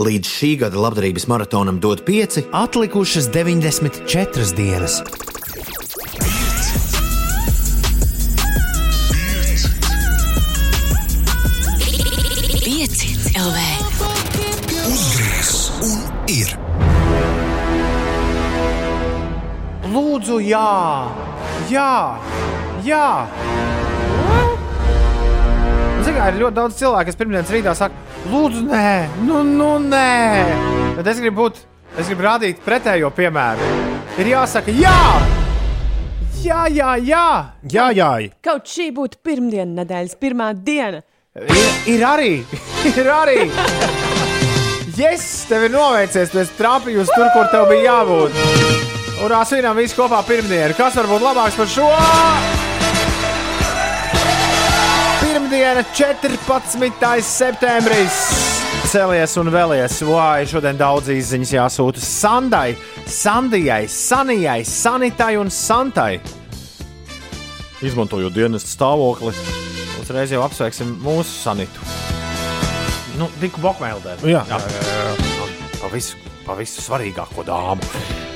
Līdz šī gada labdarības maratonam dod pieci, Atlikušas 94 dienas. Lūdzu, jā, jā, jā. Kā ir ļoti daudz cilvēku, kas pirmdienas rītā saka, lūdzu, nē, nu, nu nē. Bet es gribu būt, es gribu rādīt pretējo piemēru. Ir jāsaka, jā, jā, jā, jā. Jā, jā, Kaut šī būtu pirmdiena nedēļas pirmā diena. Ir, ir arī, ir arī. Yes, tev ir noveicies, tu esi trāpījusi tur, kur tev bija jābūt. Urā, svinām visi kopā pirmdienu. Kas var būt labāks par šo? Pirmdiena, 14. septembris. Celies un vēlies. Vai šodien daudz izziņas jāsūta Sandai, Sandijai, Sanijai, Sanitai un Santai. Izmantojot dienas stāvokli, uzreiz jau apsveiksim mūsu Sanitu. Nu, Diku Bokmēlē. Jā, jā, jā, jā. Pa visu, pa visu svarīgāko dāmu.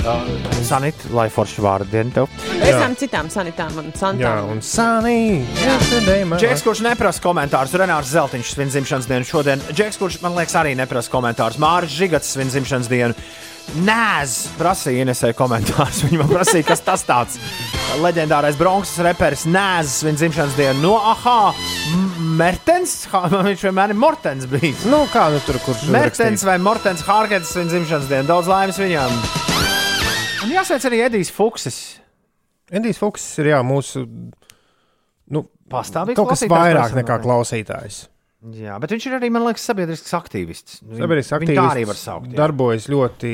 Uh, Sanita, lai forši vārdu dienu tev. Visām citām sanitām un jā, santām. un Sunny. Džeks, kurš neprasa komentārus, Renārs Zeltiņš svin dzimšanas dienu šodien. Džeks, kurš man liekas arī neprasa komentārus, Mārcis Žigats svin dzimšanas dienu. Nē, prasīja Inesai komentārus. Viņa man prasīja, kas tas tāds. Leģendārais Bronxas reperis Nēzs svin dzimšanas dienu. No aha, M- Mertens, man viņš vienmēr ir Mortens bijis. Nu, kā nu tur, kurš Mertens vai Mortens Hārkets svin dzimšanas dienu. Daudz laimes viņam. Un jāsveic arī Edijs Fuksis. Edijs Fuks ir jā, mūsu nu, Pastāvīgs kaut kas vairāk personīgi. nekā klausītājs. Jā, bet viņš ir arī, man liekas, sabiedrisks aktīvists. Viņu- Sabiedrisks viņu aktīvists Tā arī var saukt. jā. darbojas ļoti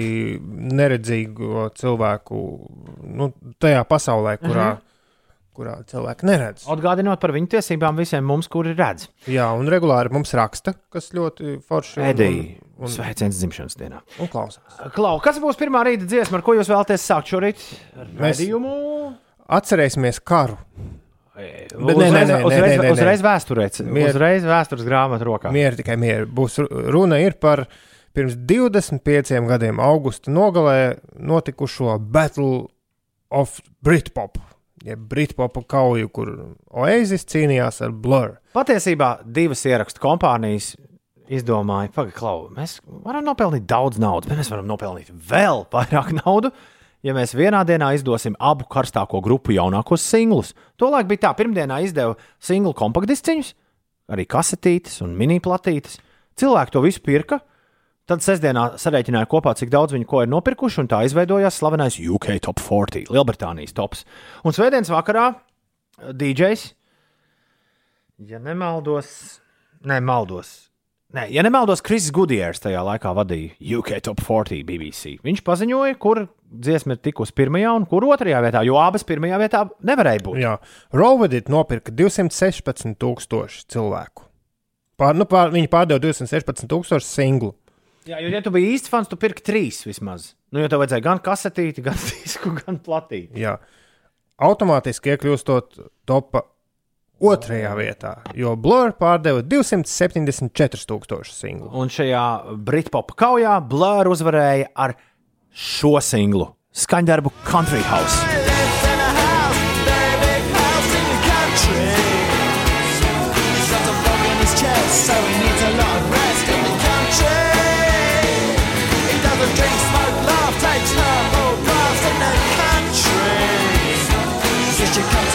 neredzīgu cilvēku nu, tajā pasaulē, kurā, Mhm. kurā cilvēki neredz. Atgādinot par viņu tiesībām visiem mums, kuri redz. Jā, un regulāri mums raksta, kas ļoti forši Edija, un, sveiciens dzimšanas dienā. un klausās. Klau, kas būs pirmā rīta dziesma, ar ko jūs vēlaties sākt šorīt? Mēs- Radījumu. Atcerēsimies karu. Bet nē, uzreiz, nē, nē, uzreiz, nē, nē, nē. uzreiz vēsturē, Mier- uzreiz vēstures grāmatu rokā. Mieru tikai mieru. Būs ru- runa ir par pirms 25 gadiem, augusta nogalē notikušo Battle of Britpop. Ja Britpopu kauju, kur Oasis cīnījās ar Blur. Patiesībā divas ierakstu kompānijas izdomāja, pagaidi, Klau, mēs varam nopelnīt daudz naudas, bet mēs varam nopelnīt vēl vairāk naudas. Ja mēs vienā dienā izdosim abu karstāko grupu jaunākos singlus, tolaik bija tā, pirmdienā izdeva singlu kompaktdisciņus, arī kasetītes un mini platītes. Cilvēki to visu pirka. Tad sestdienā sarēķināja kopā, cik daudz viņi ko ir nopirkuši, un tā izveidojās slavenais UK Top 40, Lielbritānijas tops. Un svētdienas vakarā DJs, ja nemaldos, ne, maldos. Nē, ja nemaldos, Kris Gudjers tajā laikā vadīja UK Top 40 BBC. Viņš paziņoja, kur dziesma ir tikusi pirmajā un kur otrajā vietā, jo abas pirmajā vietā nevarēja būt. Jā, Rovedit nopirka 216 tūkstoši cilvēku. Pār, nu, pār, viņi pārdeva 216 tūkstoši singlu. Jā, jo, ja tu biji īsts fans, tu pirki trīs vismaz. Nu, jo tev vajadzēja gan kasetīti, gan disku, gan platīti. Jā. Automātiski iekļūstot topā otrajā vietā, jo Blur pārdeva 274 tūkstoši singlu. Un šajā Britpop kaujā Blur uzvarēja ar šo singlu skaņdarbu Country House. Es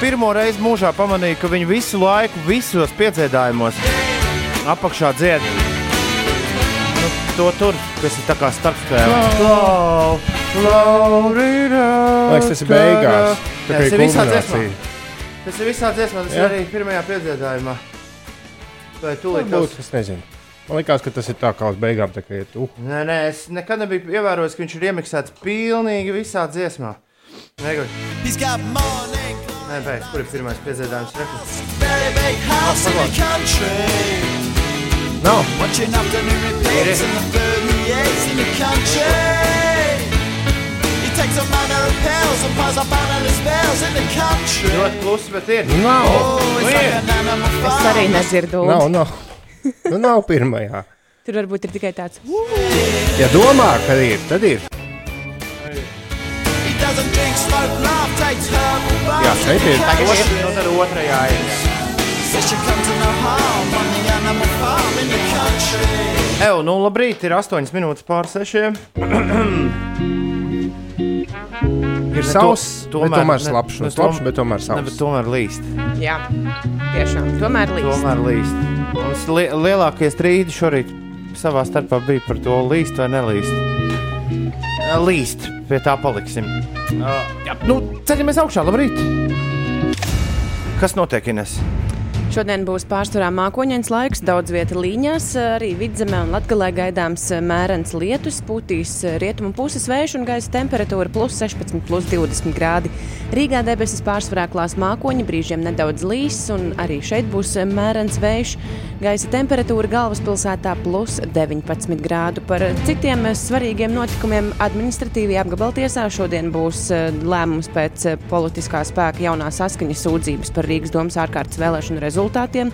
pirmo reizi mūžā pamanīju, ka viņi visu laiku, visos piedzīvājumos, apakšā dzied. Nu, to tur, kas ir tā kā starpspēle. Liekas, tas ir beigās. Tas ir visā dziesmā. Tas ir visā dziesmā, tas ir arī pirmajā piedzīvājumā. Vai tu Varbūt, liekas? es nezinu. Man liekas, ka tas ir tā kā uz beigām. Tā kā iet, uh. Nē, nē, es nekad nebiju ievērojis, ka viņš ir iemiksēts pilnīgi visā dziesmā. Negoj. Nē, pēc, kur ir pirmais? Nav. bills in the country. Ļoti klusi, bet ir. Nav, Oh, an animal Es arī nedzirdu. nav, nav. Nu, nav pirmajā. Tur varbūt ir tikai tāds. Ja domā, ka ir, tad ir. Jā, šeit ir. Otrs, nu tad otrajā ir. Evo, nu labrīt, ir 8 minūtes pār 6. Ir savs, to- tomēr, tomēr- slapjš. Nu, slapjš, bet tomēr Ne, bet savs. tomēr līst. Jā, tiešām. Tomēr līdz. Tomēr līst. Mums li lielākie strīdi šorīt savā starpā bija par to līst vai nelīst. Līst, pie tā paliksim. Uh, jā, nu, ceļamies augšā, labrīt! Kas notiek, Ines? Šodien būs pārsvarā mākoņdienas laiks, daudz vieta līņās, arī vidzemē un latgalē gaidāms mērens lietus, pūtīs rietumu puses vējš un gaisa temperatūra plus 16, plus 20 grādi. Rīgā debesis pārsvarā klās mākoņi, brīžiem nedaudz līs, un arī šeit būs mērens vējš. Gaisa temperatūra galvaspilsētā plus 19 grādu. Par citiem svarīgiem notikumiem administratīvajā apgabaltiesā šodien būs eh, lēmums pēc eh, politiskā spēka jaunā saskaņas sūdzības par Rīgas domas ārkārtas vēlēšanu rezultātiem.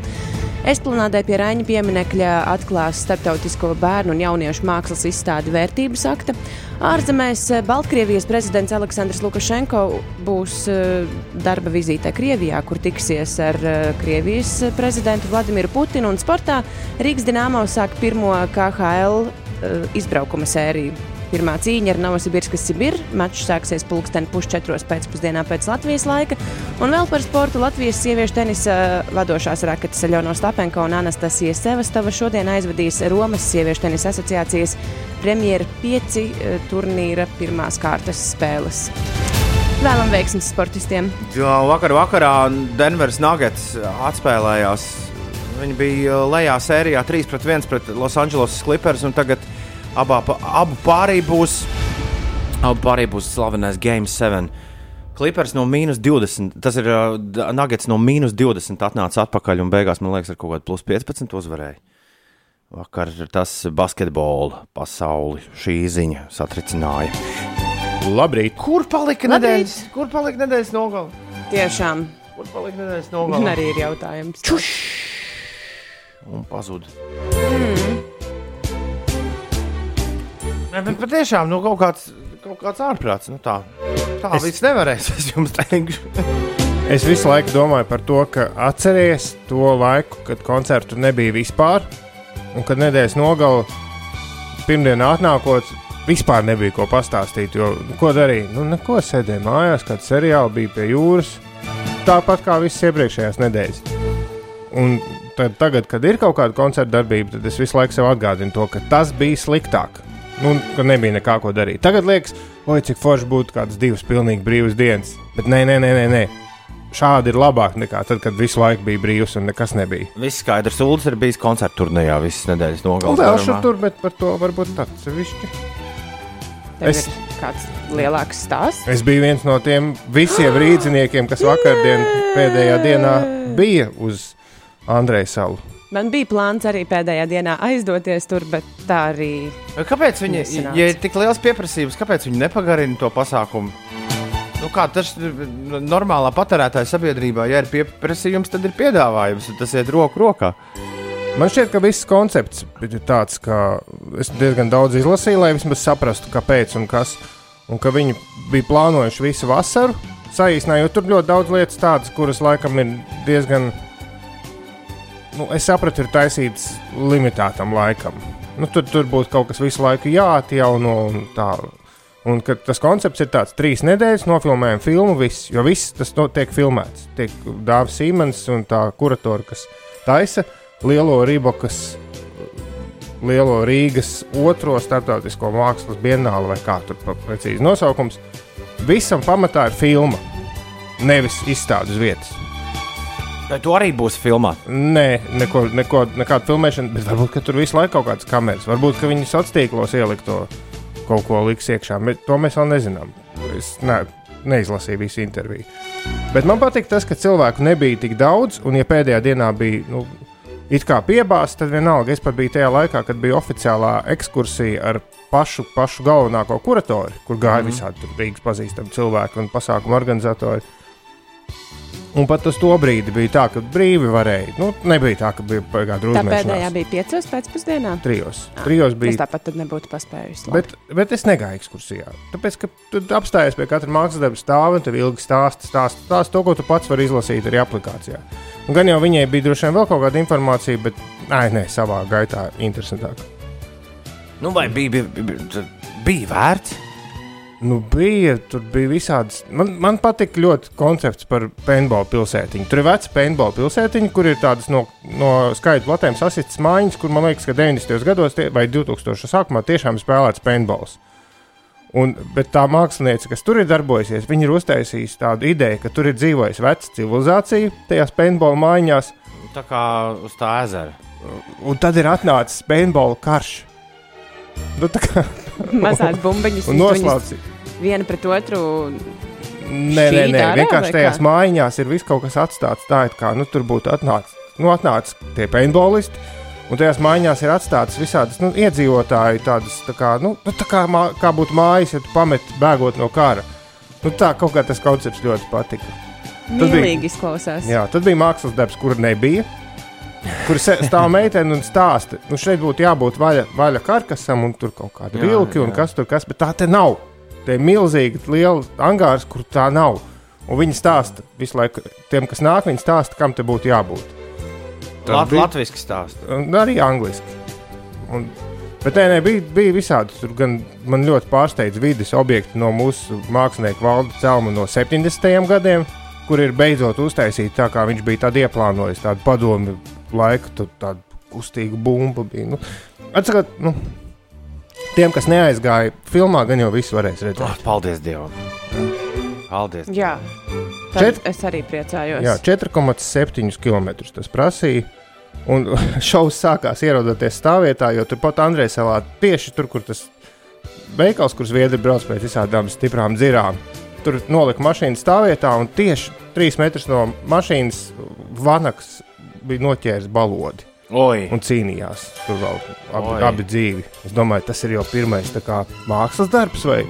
Esplanādē pie Raņa pieminekļa atklās starptautisko bērnu un jauniešu mākslas izstādi vērtības akta. Ārzemēs eh, Baltkrievijas prezidents Aleksandrs Lukašenko būs eh, darba vizītē Krievijā, kur tiksies ar eh, Krievijas prezidentu Vladimiru Putinu un sportā. Rīgas Dienāmo sāk pirmo KHL izbraukuma sēriju. Pirmā cīņa ar Novosibirskas Sibiru. Mačs sāksies pulksteni pusčetros pēcpusdienā pēc Latvijas laika. Un vēl par sportu Latvijas sieviešu tenisa vadošās raketas Aļona Stapenko un Anastasija Sevastova šodien aizvadīs Romas sieviešu tenisa asociācijas premjeras pieci eh, turnīra pirmās kārtas spēles. Vēlam veiksmes sportistiem! Jā, vakar vakarā Denveras Nuggets atspēlējās. Viņi bija lejā sērijā 3 pret 1 pret Los Angeles Clippers, tagad abā, abu pārī būs, abu pārī būs slavenais Game 7. Clippers no mīnus 20, tas ir uh, Nuggets no mīnus 20 atnāca atpakaļ un beigās, man liekas, ar kaut kādu plus 15 uzvarēja. Vakar tas basketbola pasauli šī ziņa satricināja. Labrīt. Kur palika Labrīt. nedēļas, kur palika nedēļas nogale? Tiešām, Kur palika nedēļas man nogale? arī ir jautājums. un pazuda. Nē, bet patiešām nu, kaut, kāds, kaut kāds ārprāts. Nu, tā tā Es- viss nevarēs. Es jums teikšu, Es visu laiku domāju par to, ka atceries to laiku, kad koncertu nebija vispār, un kad nedēļas nogala pirmdienā atnākot, vispār nebija ko pastāstīt. Jo, ko darīja? Nu, neko sēdēja mājās, kāda seriāla bija pie jūras. Tāpat kā visas iepriekšējās nedēļas. Un tad, tagad, kad ir kaut kāda koncerta darbība, tad es visu laiku sev atgādinu to, ka tas bija sliktāk. Nu, ka nebija nekā ko darīt. Tagad liekas, oi, cik forši būtu kādas divas pilnīgi brīvas dienas. Bet nē, nē, nē, nē. nē. Šādi ir labāk nekā tad, kad visu laiku bija brīvs un nekas nebija. viss skaidrs. Ulas ir bijis koncerta turnīrā visas nedēļas Nu, nogalē. vēl šur tur, bet par to varbūt tāds sevišķi. Tev Es- ir kāds lielāks stāsts? Es biju viens no tiem visiem rīzniekiem, kas vakardien pēdējā dienā bija uz Andreja salu. Man bija plāns arī pēdējā dienā aizdoties tur, bet tā arī Kāpēc viņi, Nesanāca. ja ir tik liels pieprasījums, kāpēc viņi nepagarina to pasākumu? Nu, kā tas ir normālā patērētāja sabiedrībā, ja ir pieprasījums, tad ir piedāvājums, un tas iet roku rokā. Man šķiet, ka viss koncepts ir tāds, ka es diezgan daudz izlasīju, lai vismaz saprastu, kāpēc un kas. Un ka viņi bija plānojuši visu vasaru, saīsinājot tur ļoti daudz lietas, tādas, kuras laikam ir diezgan. Nu, es sapratu, ir taisīts limitētam laikam. Nu, tur, tur būtu kaut kas visu laiku jāatjauno un tā. Un tas koncepts ir tāds, trīs nedēļas nofilmējam filmu, viss, jo viss tas no, tiek filmēts. Tiek Dārzs Simons un tā kuratora, kas taisa lielo Rībokas, lielo Rīgas otro starptautisko mākslas bienāli, vai kā tur precīzi nosaukums. Visam pamatā ir filma, nevis izstādes vietas. Vai to arī būs filmā? Nē, neko, neko, nekāda filmēšana, bet varbūt tur visu laiku kaut kādas kameras. Varbūt ka viņi sociālos tīklos ielikt to kaut ko liks iekšā, bet to mēs vēl nezinām. Es ne, neizlasīju visu interviju. Bet man patīk tas, ka cilvēku nebija tik daudz, un ja pēdējā dienā bija nu, it kā piebāzts, tad vienalga es pat biju tajā laikā, kad bija oficiālā ekskursija ar pašu, pašu galvenāko kuratoru, kur gāja mm. visādi tur Rīgas pazīstami cilvēki un pasākumu organizatori. Un pat uz to brīdi bija tā, ka brīvi varēja. Nu, nebija tā, ka bija Tā pagājušā pēdējā drūzmēšanās. bija piecos pēcpusdienā. Trijos. Trijos Es bija. tāpat tad nebūtu paspējusi. Bet, bet es negāju ekskursijā. Tāpēc, ka tu apstājies pie katra mākslas darba stāva un tev ilgi stāsta, stāsta, stāsta to, ko tu pats vari izlasīt arī aplikācijā. Un gan jau viņai bija droši vien vēl kaut kāda informācija, bet nē, nē savā gaitā interesantāk. Nu, vai bija, bija, bija, bija vērts? Nu, bija, tur bija visādas. Man, man patīk ļoti koncepts par paintball pilsētiņu. Tur ir veca paintball pilsētiņa, kur ir tādas no, no skaita platēm sasistas mājiņas, kur man liekas, ka 90. gados tie, vai 2000. sākumā tiešām spēlēts paintballs. Un, bet tā mākslinieca, kas tur ir darbojusies, viņa ir uztaisījusi tādu ideju, ka tur ir dzīvojusi veca civilizācija tajās paintball mājiņās, Tā kā uz tā ezera. un tad ir atnācis paintball karš. Nu, tā kā Mazās bumbiņas un noslaucīja. Viena pret otru. Nē, nē, nē, vienkārši tajās mājās ir viss kaut kas atstāts tā, it kā nu, tur būtu atnācis, nu, atnācis tie paintballisti. Un tajās mājās ir atstātas visādas nu, iedzīvotāju, tādas tā kā, nu, nu, tā kā, mā, kā būtu mājas, ja tu pamet bēgot no kara. Nu, tā kaut kā tas koncepts ļoti patika. bija- Mīlīgi izklausās. Jā, tad bija mākslas darbs, kur nebija. Kur se- stāv meitene un stāsta, nu šeit būtu jābūt vaļa, vaļa karkasam, un tur kaut kāda vilki, un kas tur kas, bet tā te nav. Te ir milzīgi liela angārs, kur tā nav. Un viņi stāsta visu laiku, tiem, kas nāk, viņi stāsta, kam te būtu jābūt. Lat, bija- Latvijas stāsts. Arī angliski. Un, bet nē, nē, bija, bija visādi. Tur gan man ļoti pārsteidz vidas objekti no mūsu mākslinieka valda celma no 70. gadiem, kur ir beidzot uztaisīta tā, kā viņš bija tādu ieplānojis, tādu padomu laiku, tad tādu kustīgu bumbu bija. Nu, atsakot, nu, tiem, kas neaizgāja filmā, gan jau viss varēs redzēt. Oh, paldies Dievam! Paldies! Jā. Tad Čet- es arī priecājos. Jā, 4,7 km tas prasīja. Un šovs sākās ierodoties stāvvietā, jo turpat Andrejs Salā tieši tur, kur tas veikals, kur zviedri brauc pēc visādām stiprām dzirām. Tur nolika mašīnu stāvvietā, un tieši 3 metrus no mašīnas vanaks bija noķēris balodi Oi! un cīnījās. Tur vēl abi, Oi. abi dzīvi. Es domāju, tas ir jau pirmais tā kā, mākslas darbs vai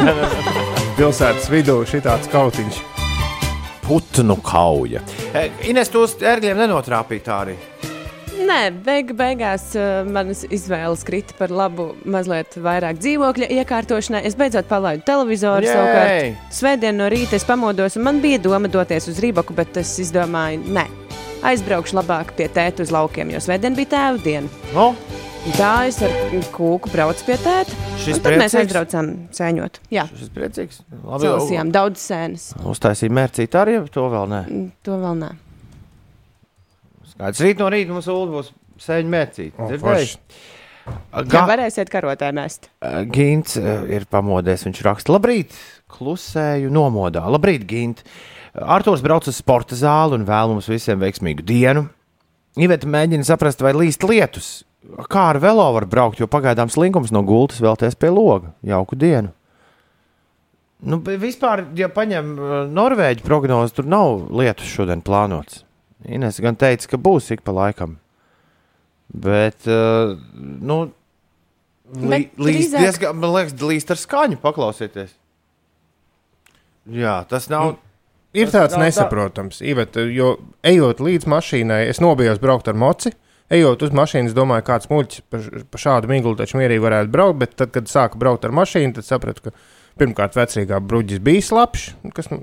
pilsētas vidū šitāds kautiņš. Putnu kauja. E, Ines tos ērgļiem nenotrāpīja tā arī. Nē, beig, beigās uh, manas izvēles krita par labu mazliet vairāk dzīvokļa iekārtošanai. Es beidzot palaidu televizoru. Savukārt, svētdien no rīta es pamodos, un man bija doma doties uz Rībaku, bet es izdomāju, nē, aizbraukšu labāk pie tēta uz laukiem, jo svētdien bija tēva diena. Nu, Un Tā es ar kūku braucu pie tēta. Šis tad mēs priecīgs? aizbraucām sēņot. Jā, šis priecīgs. Labi, salasījām daudz sēnes. Uztaisīja mērcīt arī, to vēl nē. To vēl nē. Skaidrs, rīt no rīta mums Ulu būs sēņu mērcīt. O, Dzirdēji? forši. Jā, Ga varēsiet karotē nest. Gins eh, ir pamodies, viņš raksta, labrīt, klusēju nomodā. Labrīt, Gint. Arthurs brauc uz sporta zāli un vēl mums visiem veiksmīgu dienu. Iveta mēģina saprast, vai līst lietus. Kā ar velo var braukt, jo pagaidām slinkums no gultas vēlties pie loga. Jauku dienu. Nu, vispār, ja paņem eh, Norvēģi prognozi, tur nav lietus šodien plānots. Ines gan teica, ka būs ik pa laikam. Bet, uh, nu, Lī, Bet līst drīzāk- diezgan, man liekas, līst ar skaņu, paklausieties. Jā, tas nav. Ir tāds nesaprotams, Iveta, jo ejot līdz mašīnai, es nobijos braukt ar moci. Ejot uz mašīnas, domāju, kāds muļķis pa, pa šādu miglu taču mierīgi varētu braukt, bet tad, kad sāku braukt ar mašīnu, tad sapratu, ka pirmkārt vecrīgā bruģis bija slapjš, kas nu,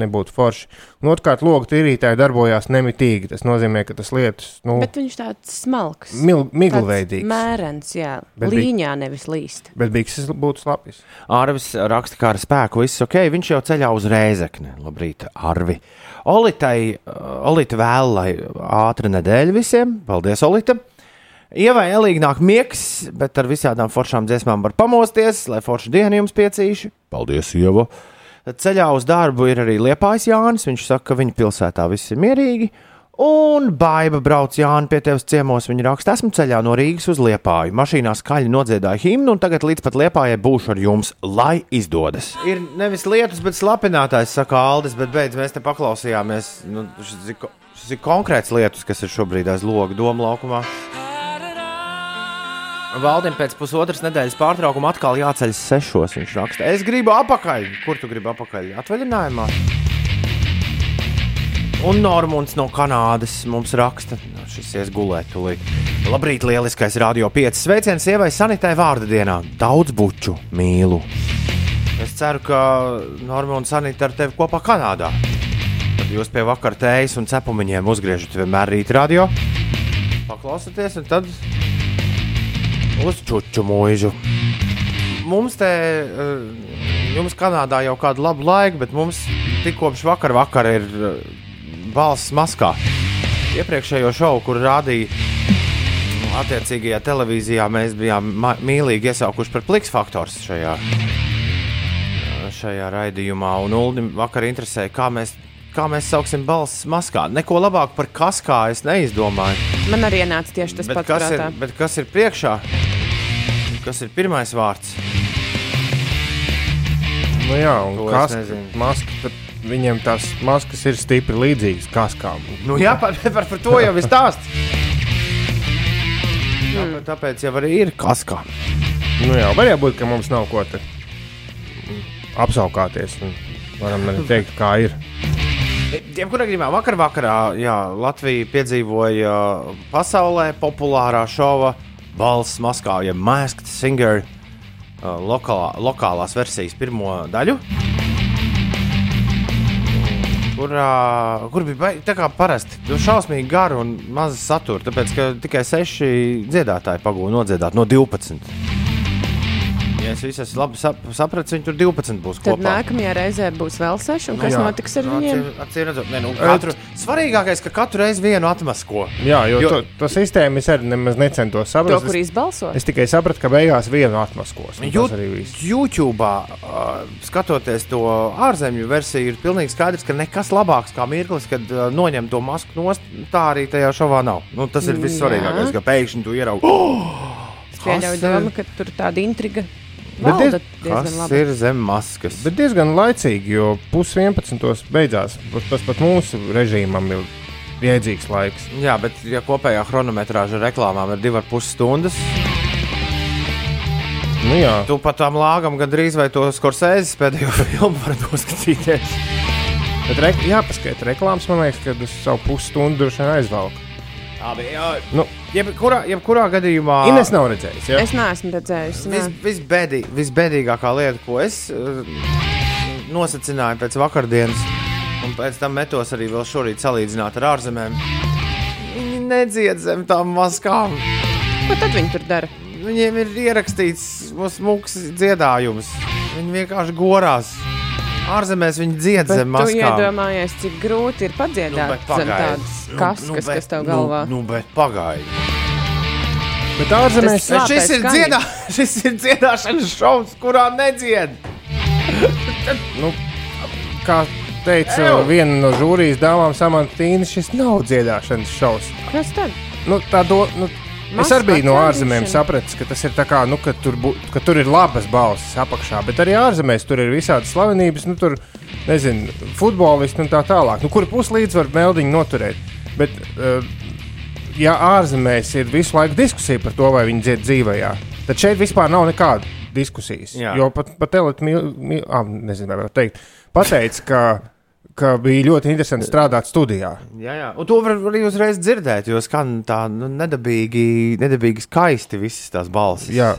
nebūtu forši. Un otrkārt, logu tīrītāji darbojās nemitīgi. Tas nozīmē, ka tas lietus, nu, Bet viņš tāds smalks. mil, miglveidīgs. Mērens, jā. Bet bija- Līņā nevis līst. Bet bikses būtu slapjas. Arvis raksta, kā ar spēku viss ok, viņš jau ceļā uz rēzekni. Labrīt, Arvi. Olitai, uh, Olita vēl, lai ātra nedēļa visiem. Paldies, Olita. Ievai elīgi nāk miegs, bet ar visādām foršām dziesmām var pamosties, lai foršu dienu jums piecīši. Paldies, Ieva. Ceļā uz darbu ir arī Liepājs Jānis. Viņš saka, ka viņa pilsētā viss ir mierīgi. Un baiva brauc Jānis pie tevis ciemos. Viņa raksta, esmu ceļā no Rīgas uz Liepāju. Mašīnā skaļi nodziedāju himnu, un tagad līdz pat Liepājai būšu ar jums, lai izdodas. Ir nevis lietus, bet slapinātājs, saka Aldis, bet beidz mēs te paklausījāmies. Nu, šis, ir, šis ir konkrēts lietus, kas ir šobrīd aiz loga doma laukumā. Valdim pēc pusotras nedēļas pārtraukuma atkal jāceļas sešos. Viņš raksta, es gribu apakaļ. Kur tu gribi apakaļ? Atvaļinājumā. Un Normons no Kanādas mums raksta, ka šis ies gulēt. Tūlīt. Labrīt, lieliskais radio 5. Sveiciens sievai Sanitai vārda dienā. Daudz buču mīlu. Es ceru, ka Normons Sanita ar tevi kopā Kanādā. Tad jūs pie vakara tējas un cepumiņiem uzgriežat vienmēr rīt radio. Paklausieties, un tad uz čuču mūžu. Mums te, eh, jums Kanādā jau kādu labu laiku, bet mums tik kopš vakar vakara ir eh, balss maskā. Iepriekšējo šovu, kur rādīja mm, attiecīgajā televīzijā, mēs bijām mīlīgi iesaukuši par pliks faktors šajā, šajā raidījumā. Un Uldim vakar interesēja, kā mēs, kā mēs sauksim balss maskā. Neko labāk par kaskā es neizdomāju. Man arī ienāca tieši tas Bet pats kas, ir, prātā. bet kas ir priekšā? Kas ir pirmais vārds? Nu, jā, un kas nezinu. maska, viņiem tās maskas ir stipri līdzīgas kaskām. Nu, jā, par, par, par to jau ir stāsts. Tāpēc, tāpēc jau arī ir kaskā. Nu, jā, var jau būt, ka mums nav ko te apsaukāties. Varam arī teikt, kā ir. Jebkurā gadījumā vakar vakarā jā, Latvija piedzīvoja pasaulē populārā šova balss maskā, ja Masked Singer lokālā, lokālās versijas pirmo daļu. Kurā, kur bija baigi- tā kā parasti, nu, šausmīgi gara un maza satura, tāpēc ka tikai seši dziedātāji pagūda nodziedāt no 12. Ja es visu esmu labi sap, sapratis, viņi tur 12 būs Tad kopā. nākamajā reizē būs vēl seši, un kas jā. notiks ar viņiem? Acīm- redzot, ne, nu, katru, svarīgākais, ka katru reizi vienu atmasko. Jā, jo, Jo-. To, to sistēmu es arī nemaz necentos To, saprast. kur Es, izbalso? es tikai sapratu, ka beigās vienu atmaskos. un Jū- tas arī viss. YouTube, uh, skatoties to ārzemju versiju, ir pilnīgi skaidrs, ka nekas labāks kā mirklis, kad uh, noņem to masku nost. Tā arī tajā šovā nav. Nu, tas ir vissvarīgākais, ka pēkšņi tu ieraugi. Oh, Es pieļauju domu, ka tur tāda intriga Bet diez- kas labi. ir zem maskas? Bet diezgan laicīgi, jo pusdienas beidzās. Pat- Tas pat mūsu režīmam ir jēdzīgs laiks. Jā, bet ja kopējā chronometrāža reklāmām ir divas puses stundas, Nu, jā, tu pat tam lāgam gandrīz vai to skorsēzes pēdējo filmu var noskatīties. bet re, jāpaskaita reklāmas, man liekas, ka uz savu pusstundu droši vien aizvelk. Abi, jā, Nu, jebkurā, jebkurā gadījumā. Ines nav redzējis. Ja? Es neesmu redzējusi. Vis, nē. visbēdī, visbēdīgākā lieta, ko es uh, nosacīju pēc vakardienas, un pēc tam metos arī vēl šorīt salīdzināt ar ārzemēm. Viņi nedzied zem tām maskām. Ko tad viņi tur dara? Viņiem ir ierakstīts mūks dziedājums. Viņi vienkārši gorās. Ārzemēs viņi dzied Bet zem tu maskām. iedomājies, cik grūti ir padziedāt bet zem tādas kaskas, kas tev nu, galvā. Nu, nu, bet pagaidi. Bet ārzemēs Šis ir, dziedā, šis ir dziedāšanas šovs, kurā nedzied. nu, kā teica Ew! viena no žūrijas dāmām, Samantīna, šis nav dziedāšanas šovs. Kas tad? Nu, tā do, nu, es arī biju no ārzemēm sapratis, ka tas ir tā kā, nu, ka, tur bū, ka tur ir labas balss apakšā, bet arī ārzemēs tur ir visādas slavenības, nu, tur, nezinu, futbolisti un tā tālāk. Nu, kur puslīdz var meldiņu noturēt. Bet, uh, ja ārzemēs ir visu laiku diskusija par to, vai viņi dzied dzīvajā, tad šeit vispār nav nekāda diskusijas. Jā. Jo pat, pat telefons, nezinu, vai var teikt, pateica, ka, ka bija ļoti interesanti strādāt studijā. Jā, jā. Un to var arī uzreiz dzirdēt, jo skan tā nu, nedabīgi, nedabīgi skaisti visas tās balsis. Jā.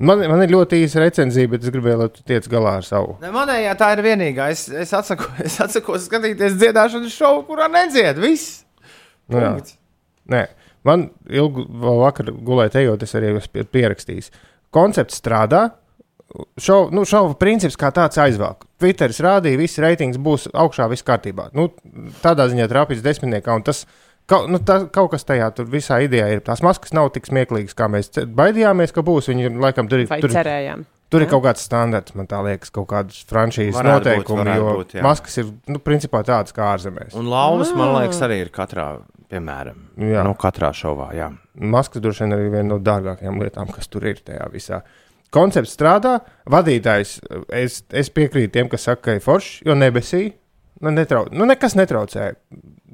Man, man ir ļoti īsa recenzija, bet es gribēju, lai tu tiec galā ar savu. Ne, manējā tā ir vienīgā. Es, es, atsaku, es atsakos skatīties dziedāšanas šovu, kurā nedzied. Viss. Nu, jā. Nē, man ilgi vēl vakar gulēt, ejot, es arī esmu pie- pierakstījis. Koncepts strādā. Šovu, nu, šovu princips kā tāds aizvelk. Twitteris rādīja, viss reitings būs augšā, viss kārtībā. Nu, tādā ziņā trāpīs desmitniekā, un tas kaut, nu, tā, kaut kas tajā tur visā idejā ir. Tās maskas nav tik smieklīgas, kā mēs baidījāmies, ka būs. Viņi laikam tur, Vai tur, cerējām? Tur ir kaut kāds standarts, man liekas, kaut kādas franšīzes Varētu būt, noteikumi, varētu jo būt, jā. maskas ir, nu, principā tādas kā ārzemēs. Un lauvas, man liekas, arī ir katrā, piemēram, Jā. nu, katrā šovā. Jā. Maskas droši vien arī viena no dārgākajām lietām, kas tur ir tajā visā. Koncepts strādā, vadītājs, es, es piekrītu tiem, kas saka, ka ir foršs, jo nebesīja. Nu, netrau, nu, nekas netraucēja.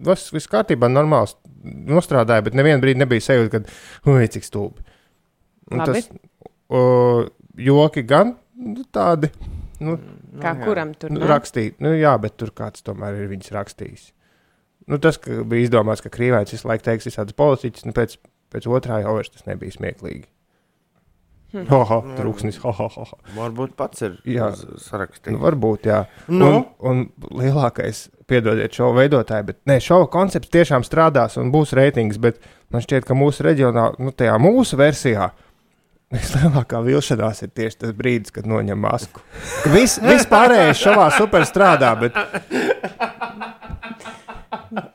Viss, viss kārtībā, normāls nostrādāja, bet nevienu brīdi nebija sajūta, ka, ui, cik stulbi. Un Labi. tas, o, joki gan nu, tādi. Nu, Kā kuram tur Nu, rakstīt, nu, jā, bet tur kāds tomēr ir viņas rakstījis. Nu, tas, ka bija izdomāts, ka krīvainis visu laiku teiks visādas politiķas, nu, pēc, pēc otrā jau vairs tas nebija smieklīgi. Hm. Ha, ha, trūksnis, ha, ha, ha. Varbūt pats ir sarakstīts. Nu, varbūt, jā. Nu? Un, un lielākais, piedodiet, šo veidotāju, bet ne, šova koncepts tiešām strādās un būs reitings, bet man šķiet, ka mūsu reģionā, nu, tajā mūsu versijā, vislielākā vilšanās ir tieši tas brīdis, kad noņem masku. Viss vis pārējais šovā super strādā, bet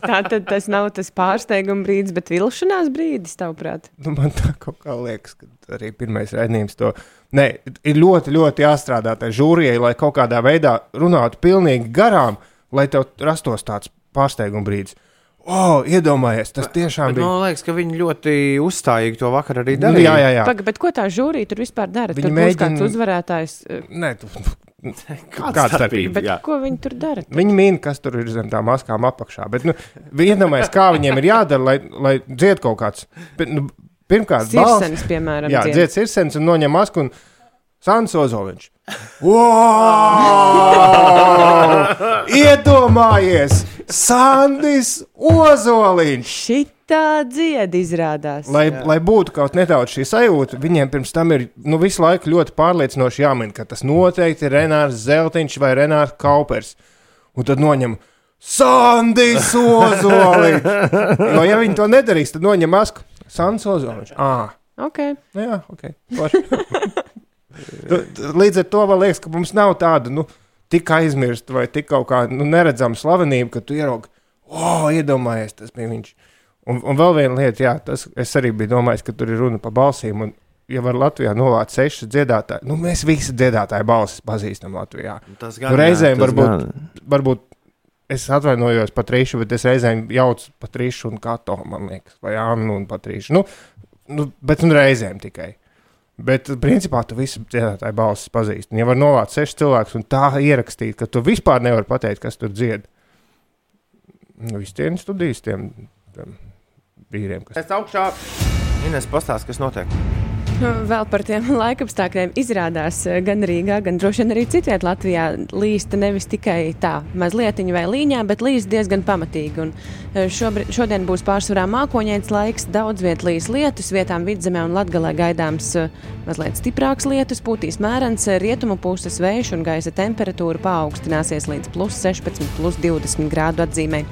Tā tad tas nav tas pārsteiguma brīdis, bet vilšanās brīdis, tavuprāt. nu, man tā kaut kā liekas, ka arī pirmais raidījums to. Nē, ir ļoti, ļoti jāstrādā tai žūrijai, lai kaut kādā veidā runātu pilnīgi garām, lai tev rastos tāds pārsteiguma brīdis. O, iedomājies, tas tiešām Bet bija. man liekas, ka viņi ļoti uzstājīgi to vakar arī Nu, darīja. jā, jā, jā. Paga, bet ko tā žūrija tur vispār dara? Viņi Tur būs mēģina- kāds uzvarētājs. eh, Nē, tu, Kāda starpība? Bet Jā. ko viņi tur dara? viņi min, kas tur ir zem tām maskām apakšā. Bet, nu, iedomājies, kā viņiem ir jādara, lai, lai dzied kaut kāds. Bet, nu, pirmkārt, balss. Sirsenis, piemēram. Jā, dzied. dzied sirsens un noņem masku. Un... Sāns Ozoliņš. Wow! Iedomājies! Sandis Ozoliņš! Šitā dzied izrādās. Lai, lai būtu kaut nedaudz šī sajūta, viņiem pirms tam ir nu, visu laiku ļoti pārliecinoši jāmin, ka tas noteikti ir Renārs Zeltiņš vai Renārs Kaupers. Un tad noņem Sandis Ozoliņš! Jo, ja viņi to nedarīs, tad noņem masku. Sandis Ozoliņš. Ah. Okay. Nu Jā, ok. Līdz ar to man liekas, ka mums nav tāda nu, tik aizmirsta vai tik kaut kāda nu, neredzama slavenība, ka tu ieraugi, oh, iedomājies, tas bija viņš. Un, un vēl viena lieta, jā, tas es arī biju domājis, ka tur ir runa par balsīm. Un, ja var Latvijā novākt sešas dziedātāji, nu mēs visi dziedātāju balsis pazīstam Latvijā. Tas Nu, reizēm varbūt, varbūt es atvainojos par trīšu, bet es reizēm jaucu par trīšu un kato, man liekas, vai Annu un par trīšu. Nu, nu, bet nu, reizēm tikai. Bet, principā, tu visu dziedātāju balsis pazīsti. Un, ja var novākt sešas cilvēkus un tā ierakstīt, ka tu vispār nevari pateikt, kas tur dzied, nu, visiem studijas tiem, tiem vīriem, kas Es augšā. Ines pastāst, kas notiek. Vēl par tiem laikapstākļiem izrādās eh, gan Rīgā, gan droši vien arī citvietā Latvijā līsta nevis tikai tā mazliet vai līņā, bet līst diezgan pamatīgi. Un eh, šobri, šodien būs pārsvarā mākoņains laiks, daudz viet līs lietus, vietām vidzemē un latgalē gaidāms eh, mazliet stiprāks lietus, pūtīs mērens, rietumu puses vējš un gaisa temperatūra paaugstināsies līdz plus 16, plus 20 grādu atzīmē.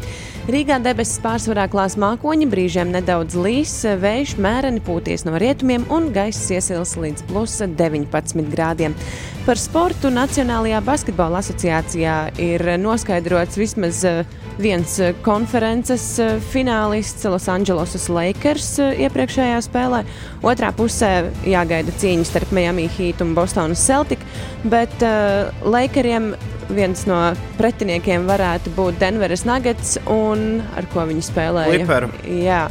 Rīgā debesis pārsvarā klās mākoņi, brīžiem nedaudz līs, vējš mēreni pūties no rietumiem un gaiss iesils līdz plus 19 grādiem. Par sportu Nacionālajā basketbola asociācijā ir noskaidrots vismaz eh, viens eh, konferences eh, finālists Losandželosas Lakers iepriekšējā spēlē. Otrā pusē jāgaida cīņa starp Miami Heat un Bostonas Celtic, bet uh, Lakeriem viens no pretiniekiem varētu būt Denveras Nuggets, un ar ko viņi spēlēja? Clipper. Jā.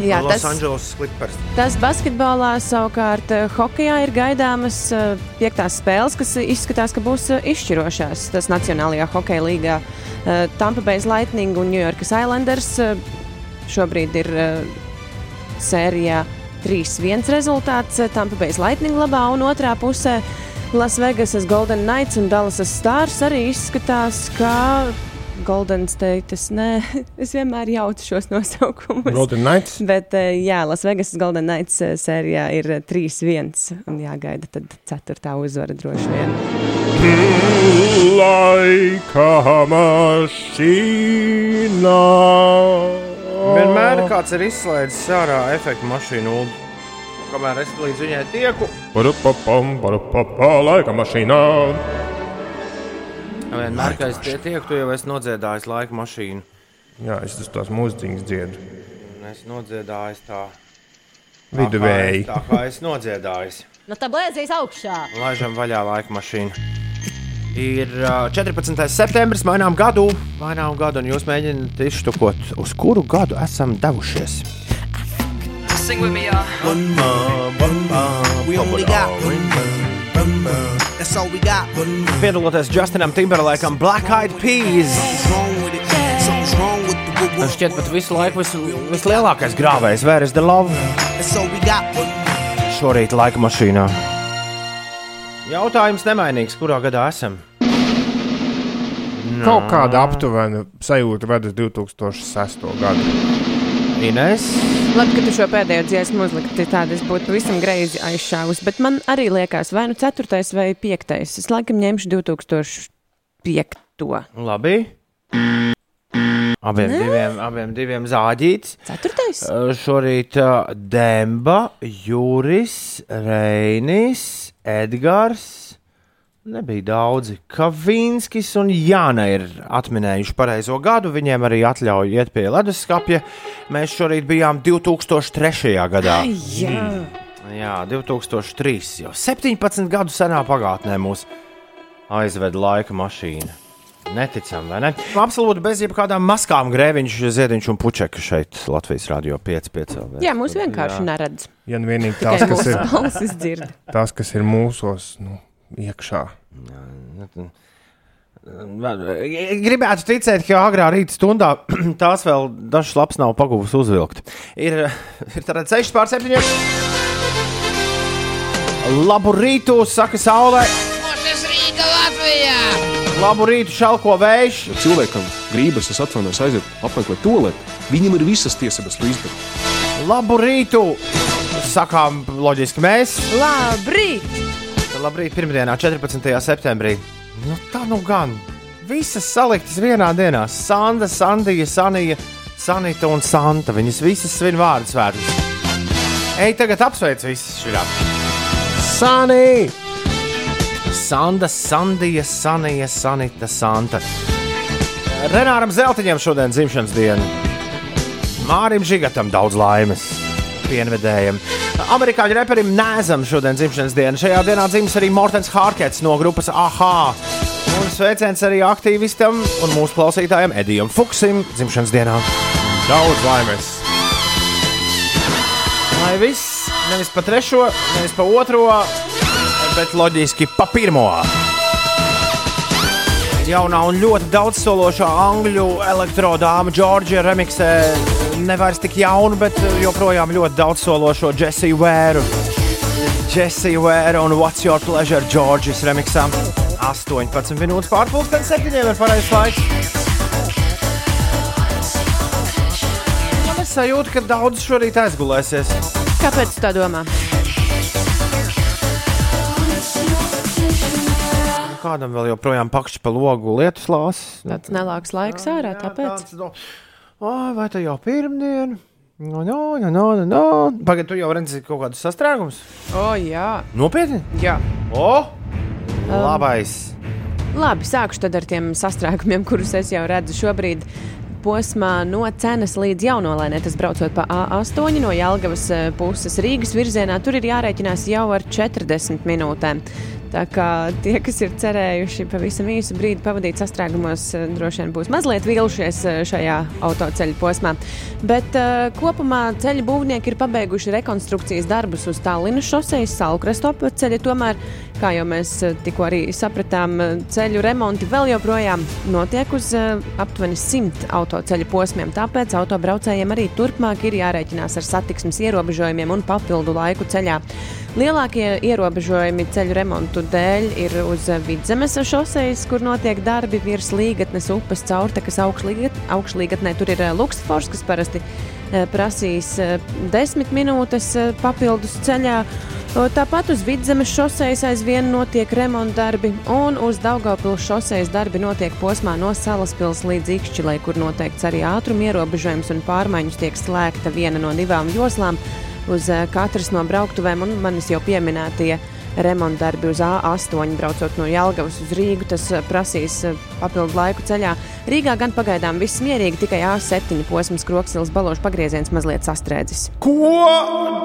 Jā, Los tas, Angeles Clippers. tas basketbolā savukārt eh, hokeja ir gaidāmas eh, piektās spēles, kas izskatās, ka būs eh, izšķirošās. Tas Nacionālajā hokeja līgā Tampa Bay Lightning un New York Islanders šobrīd ir sērijā 3-1 rezultāts Tampa Bay Lightning labā un otrā pusē Lasvegasas Golden Knights un Dallasas Stars arī izskatās, ka Golden State, nē, es vienmēr jaucu šos nosaukumus. Golden Knights. Bet, eh, jā, Lasvegas Golden Knights eh, sērijā ir eh, 3-1. Un jāgaida tad ceturtā uzvara droši vien. Laika mašīnā. Vienmēr kāds ir izslēdzis ārā efektu mašīnu. Kamēr es līdz viņai tieku, Parapapam, parapapā, laika mašīnā. Vienmēr, kad es tie tieku, tu jau esi nodziedājis laika mašīnu. Jā, es tas tās mūziķis dziedu. Un es nodziedāju tā, Viduvēji. tā kā es nodziedāju. Nu, tā blēzīs augšā. Laižam vaļā laika mašīnu. Ir ā, 14. septembris, mainām gadu, mainām gadu, un jūs mēģināt izštukot, uz kuru gadu esam devušies. Sing with me, y'all. One more, one more. We only got one more, one more. That's all we got. One more. Piedaloties Justinam Timberlakam, Black Eyed Peas. Tas šķiet pat visu laiku vis, vislielākais grāvējs, Where is the love? Šorīt laika mašīnā. Jautājums nemainīgs, kurā gadā esam? Kaut kāda aptuvena sajūta ved uz 2006. gadu. Ines, Labi, ka tu šo pēdējo dziesmu uzlikti tādu, es būtu pavisam greizi aizšāvis, bet man arī liekas, vai nu 4. vai 5. Es laikam ņemšu 2005. labi. Abiem diviem, abiem diviem zāģīts. 4. Uh, Šorīt Demba, Juris, Reinis, Edgars. Nebija daudzi. Kavinskis un Jāna ir atminējuši pareizo gadu. Viņiem arī atļauj iet pie leduskapja. Mēs šorīt bijām 2003. gadā. Jā, Jā, 2003. jau 17 gadu senā pagātnē mūs aizveda laika mašīna. Neticam, vai ne? Absolūti bez jebkādām maskām grēviņš, ziediņš un puķeka šeit Latvijas Rādio 5,5. Jā mūs vienkārši neredz. Ja nu vienīgi tās, kas ir, tās, kas ir mūsos, nu, iekšā. Gribētu ticēt, ka agrā rīta stundā tās vēl dažas lapas nav pagūvis uzvilkt. Ir, ir tāda ceļš pār septiņiem. Labu rītu, saka saulē. Tas Rīga Latvijā! Labu rītu, šalko vējš. Ja cilvēkam gribas, es atvainojos, aiziet apmeklēt to lietu, viņam ir visas tiesības to izdarīt. Labu rītu, sakām loģiski mēs. Labrīt! Labrīt, pirmdienā, 14. septembrī. Nu, tā nu gan. Visas saliktas vienā dienā. Sanda, Sandija, Sanija, Sanita un Santa. Viņas visas svin vārdu svētkus. Ej, tagad apsveic visas šīs. Sanī! Sanda, Sandija, Sanija, Sanita, Santa. Renāram Zeltiņam šodien dzimšanas diena. Mārim Žigatam daudz laimes. Pienvedējam. Amerikāņu reperim Nēzam šodien dzimšanas diena. Šajā dienā dzimis arī Mortens Hārkets no grupas AHA. Un sveiciens arī aktīvistam un mūsu klausītājam Edijam Fuksim dzimšanas dienā. Daudz laimes! Lai viss nevis pa trešo, nevis pa otro, bet loģiski pa pirmo. Jaunā un ļoti daudzsološā angļu elektrodāma Džordžija remiksē ne vairs tik jaunu, bet joprojām ļoti daudzsološo Jessiju Vēru. Jessija Vēra un What's Your Pleasure Džordžijas remiksā. 18 minūtes pārpusdienas septiņiem ir pareizais laiks. Man ir sajūta, ka daudz šorīt aizgulēsies. Kāpēc tu tā domā? Kādam vēl joprojām pakšķi pa logu lietus lāsas? Tāds nelāks laiks ārā, tāpēc. Tāds, no, Ai, vai tā jau pirmdiena? No, no, no, no, no, no. Pagaidiet, tu jau redzi kaut kādus sastrēgumus? O, jā. Nopietni! jā. O! Labais! Labi, sākšu tad ar tiem sastrēgumiem, kurus es jau redzu šobrīd. Posmā no cenas līdz jaunolēnē, tas braucot pa A8 no Jālgavas eh, puses Rīgas virzienā, tur ir jārēķinās jau ar 40 minūtēm. Tā kā tie, kas ir cerējuši pavisam īsu brīdi pavadīt sastrēgumos, eh, droši vien būs mazliet vīlušies eh, šajā autoceļa posmā. Bet uh, kopumā ceļa būvnieki ir pabeiguši rekonstrukcijas darbus uz Tallinas šoseis, Salkrastu apceļa. Tomēr, kā jau mēs tikko arī sapratām, ceļu remonti vēl joprojām notiek uz uh, aptuveni 100 autoceļa posmiem. Tāpēc autobraucējiem arī turpmāk ir jārēķinās ar satiksmes ierobežojumiem un papildu laiku ceļā. Lielākie ierobežojumi ceļu remontu dēļ ir uz Vidzemes šoseis, kur notiek darbi virs Līgatnes upes caurtekas augšlīgat, augšlīgatnē. Tur ir eh, Luksfors, kas parasti eh, prasīs eh, desmit minūtes papildus ceļā. Tāpat uz Vidzemes šoseis aizvien notiek remonta darbi, un uz Daugavpils šoseis darbi notiek posmā no Salaspils līdz Ikšķilai, kur noteikts arī ātruma ierobežojums un pārmaiņas tiek slēgta viena no divām joslām uz eh, katras no brauktuvēm, un manis jau pieminētie remonta darbi uz A8, braucot no Jālgavas uz Rīgu. Tas eh, prasīs eh, papildu laiku ceļā. Rīgā gan pagaidām viss mierīgi, tikai A7 posms Kroksilas balošu pagrieziens mazliet sastrēdzis. Ko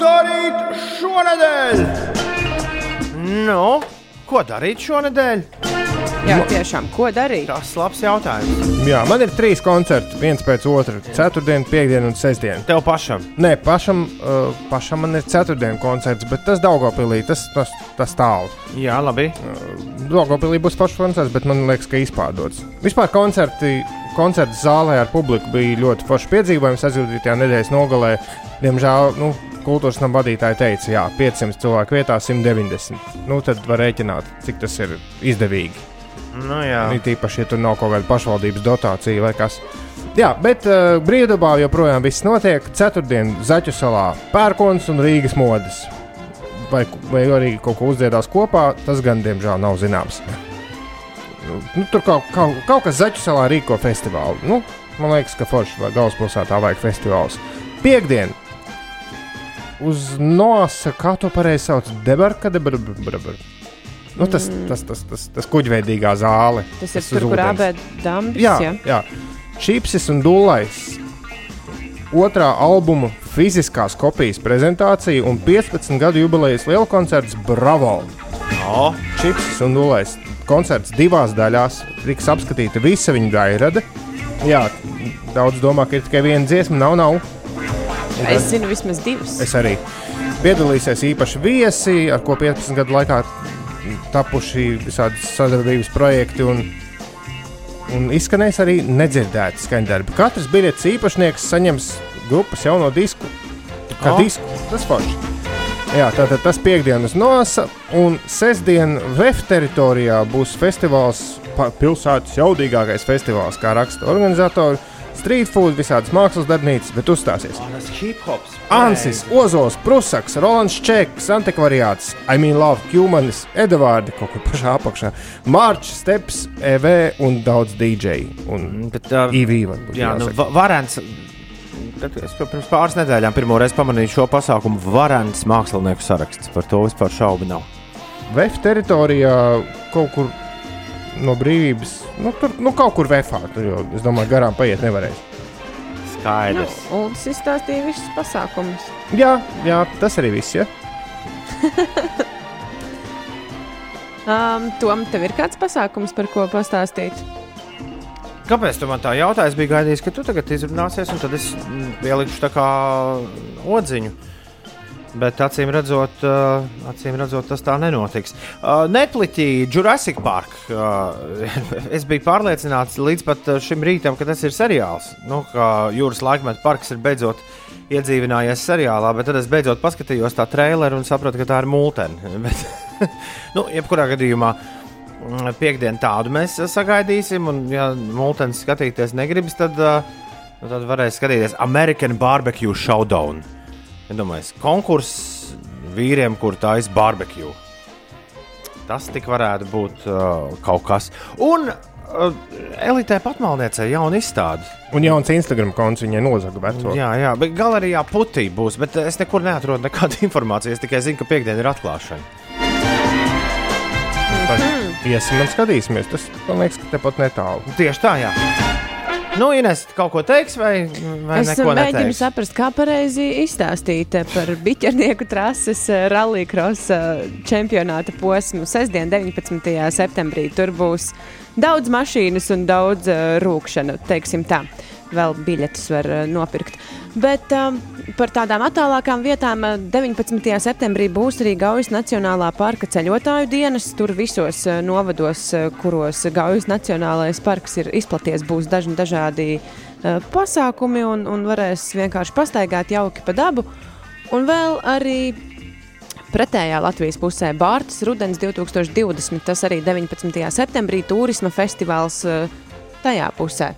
darīt šonadēļ? Nu, ko darīt šonadēļ? Jā, tiešām, ko darīt? Tas ir labs jautājums. Jā, man ir trīs koncerti, viens pēc otra - ceturtdiena, piekdiena un sestdiena. Tev pašam. Nē, pašam, uh, pašam man ir ceturtdienas koncerts, bet tas Daugopilī, tas, tas, tas tālu. Jā, labi. Daugopilī būs pašs koncerts, bet man liekas, ka izpārdots. Vispār koncerti, koncerts zālē ar publiku bija ļoti foršs piedzīvojums. Aizjūtītajā nedēļas nogalē, diemžēl, nu, kultūras nama vadītāji teica, jā, 500 cilvēku vietā 190. Nu, tad var rēķināt, cik tas ir izdevīgi. Nu, jā. It īpaši, ja tur nav kaut kāda pašvaldības dotācija vai kas. Jā, bet uh, brīvdabā joprojām viss notiek. Ceturtdien Zaķu salā pērkons un Rīgas modes. Vai, vai arī kaut ko uzdziedās kopā, tas gan, diemžēl, nav zināms. Nu, nu, tur kaut, kaut, kaut kas Zaķu salā rīko festivālu. Nu, man liekas, ka Forša vai Galvaspilsētā vajag festivāls. Piektdien! Uz nosa, kā to pareizi sauc, debarka, debarka. Nu, tas, tas, tas, tas, tas kuģveidīgā zāle. Tas ir uz tur, kur abēd dambis. Jā, jā. jā. Čipsis un dūlais. Otrā albuma fiziskās kopijas prezentācija un 15 gadu jubilejas liela koncerts Bravo! O, Čipsis un dūlais. Koncerts divās daļās. Tiks apskatīta visa viņa dairade. Jā, daudz domā, ka ir tikai viena dziesma. Nav, nav. Es zinu vismaz divas. Es arī piedalīsies īpaši viesi, ar ko 15 gadu laikā tapuši visādi sadarbības projekti. Un, un izskanēs arī nedzirdēti skaņdarbi. Katrs biļetes īpašnieks saņems grupas jauno disku. Kā oh. disku? Tas forši. Jā, tātad tas piekdienas nosa, un sestdien VF teritorijā būs festivāls, pilsētas jaudīgākais festivāls, kā raksta organizatori. Street food, visādas mākslas darbnīcas, bet uzstāsies. Ansis, Ozols, Prusaks, Rolands Čeks, Antikvariāts, I mean Love, Humanis, Edvards, kaut kur pašā apakšā, Mārķis, Steps, EV un daudz DJ. Un Bet, uh, EV varbūt. Jā, nu, jāsaka. va- varens. Tad es pirms pāris nedēļām pirmo reizi pamanīju šo pasākumu varens mākslinieku saraksts. Par to vispār šaubu nav. VF teritorijā kaut kur no brīvības, nu, tur nu, kaut kur VFā. Tur jau, es domāju, garām paiet nevarēs. Nu, Skaidrs. Uldis izstāstīja visus pasākumus. Jā, jā, tas arī viss. Ja? Um, Tom, tev ir kāds pasākums, par ko pastāstīt? Kāpēc tu man tā jautāji? Es biju gaidījis, ka tu tagad izrunāsies, un tad es mm, ielikšu tā kā odziņu. Bet acīm redzot, uh, acīm redzot, tas tā nenotiks. Uh, Netflixī Jurassic Park. Uh, es biju pārliecināts līdz pat šim rītam, ka tas ir seriāls. Nu, ka jūras laikmeta parks ir beidzot iedzīvinājies seriālā, bet tad es beidzot paskatījos tā traileru un sapratu, ka tā ir mūtene. Bet, nu, jebkurā gadījumā. Piektdienu tādu mēs sagaidīsim, un, ja mūtens skatīties negribas, tad, uh, tad varēs skatīties American Barbecue Showdown. Iedomājieties, konkurss vīriem, kur taisa barbecue. Tas tik varētu būt uh, kaut kas. Un uh, elitē patmalniecei jauna izstāde. Un jauns Instagram konts viņai nozaga veco. Jā, jā, bet galerijā putī būs, bet es nekur neatrodu nekādu informāciju. Es tikai zinu, ka piekdiena ir atklāšana. Tas iesim un skatīsimies. Tas man liekas, ka tepat netālu. Tieši tā, jā. Nu, Ines, kaut ko teiks, vai, vai Es neko mēģinu neteiks? saprast, kā pareizi izstāstīt eh, par biķernieku trases rallija krosa čempionāta posmu. Sestdien, 19. septembrī, tur būs daudz mašīnas un daudz uh, rūkšana, teiksim tā. Vēl biļetes var uh, nopirkt. Bet um, par tādām attālākām vietām uh, 19. septembrī būs arī Gaujas Nacionālā parka ceļotāju dienas. Tur visos novados, kuros Gaujas Nacionālais parks ir izplaties, būs dažni dažādi uh, pasākumi un, un varēs vienkārši pastaigāt jauki pa dabu. Un vēl arī pretējā Latvijas pusē Bārtas Rudens 2020, tas arī 19. septembrī turisma festivāls uh, tajā pusē.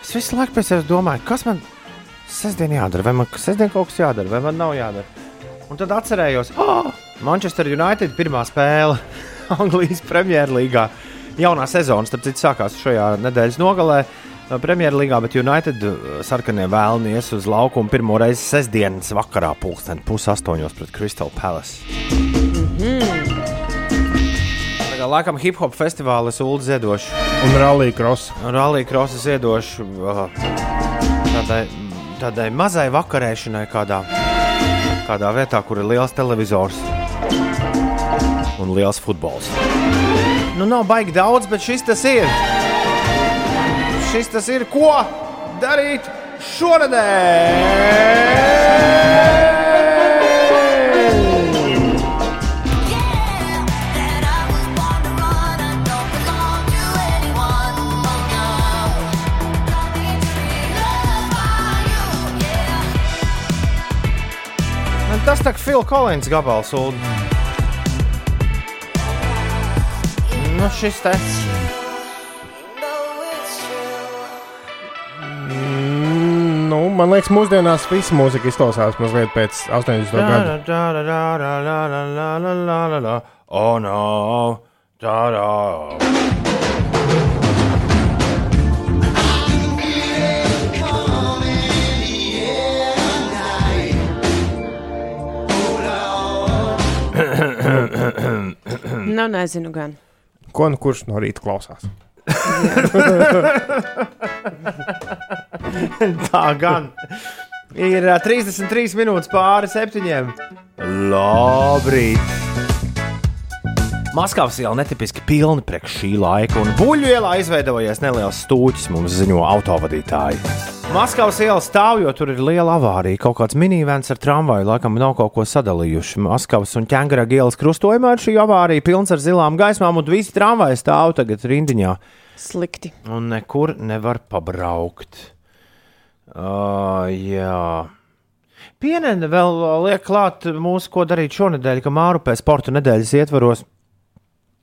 Es visu laiku pēc sevis domāju, kas man sestdien jādara, vai man sestdien kaut kas jādara, vai man nav jādara. Un tad atcerējos, oh, Manchester United pirmā spēle Anglijas Premjerlīgā. Jaunā sezona, starp citu, sākās šajā nedēļas nogalē. uh, Premjerlīgā, bet United uh, sarkanie vēlni ies uz laukumu pirmo reizi sestdienas vakarā, pulksten pusastoņos pret Crystal Palace. Tagad laikam hip hop festivālis Ulu ziedošu. Un rallija krosa. Rallija krosas iedošu uh, tādai, tādai mazai vakarēšanai, kādā, kādā vietā, kur ir liels televizors. un liels futbols. Nu, nav baigi daudz, bet šis tas ir. Šis tas ir, ko darīt šonadēļ. Tas tā kā Phil Collins gabals. Un... Nu, šis te. Mm, Nu, man liekas, mūsdienās visa mūzika izklausās mazliet pēc 80. gada. Oh, no! Tā, tā. Nu, nezinu gan. Ko nu kurš no rīta klausās? Tā gan. Ir ā, 33 minūtes pāri septiņiem. Labrīt! Maskavas iela netipiski pilna priekš šī laika, un buļbuļsaktas ielā izveidojies neliels stūķis, mums ziņo autovadītāji. Maskavas iela stāv, jo tur ir liela avārija. Kaut kāds minivens ar tramvaju laikam nav kaut ko sadalījuši. Maskavas un ķēngara ielas krustojumā ir šī avārija, pilns ar zilām gaismām, un visi tramvaji stāv tagad rindiņā. Slikti. Un nekur nevar pabraukt. Uh, jā. Pienene vēl liek klāt mūsu, ko darīt šonadēļ, ka Mārupē sporta nedēļas ietvaros.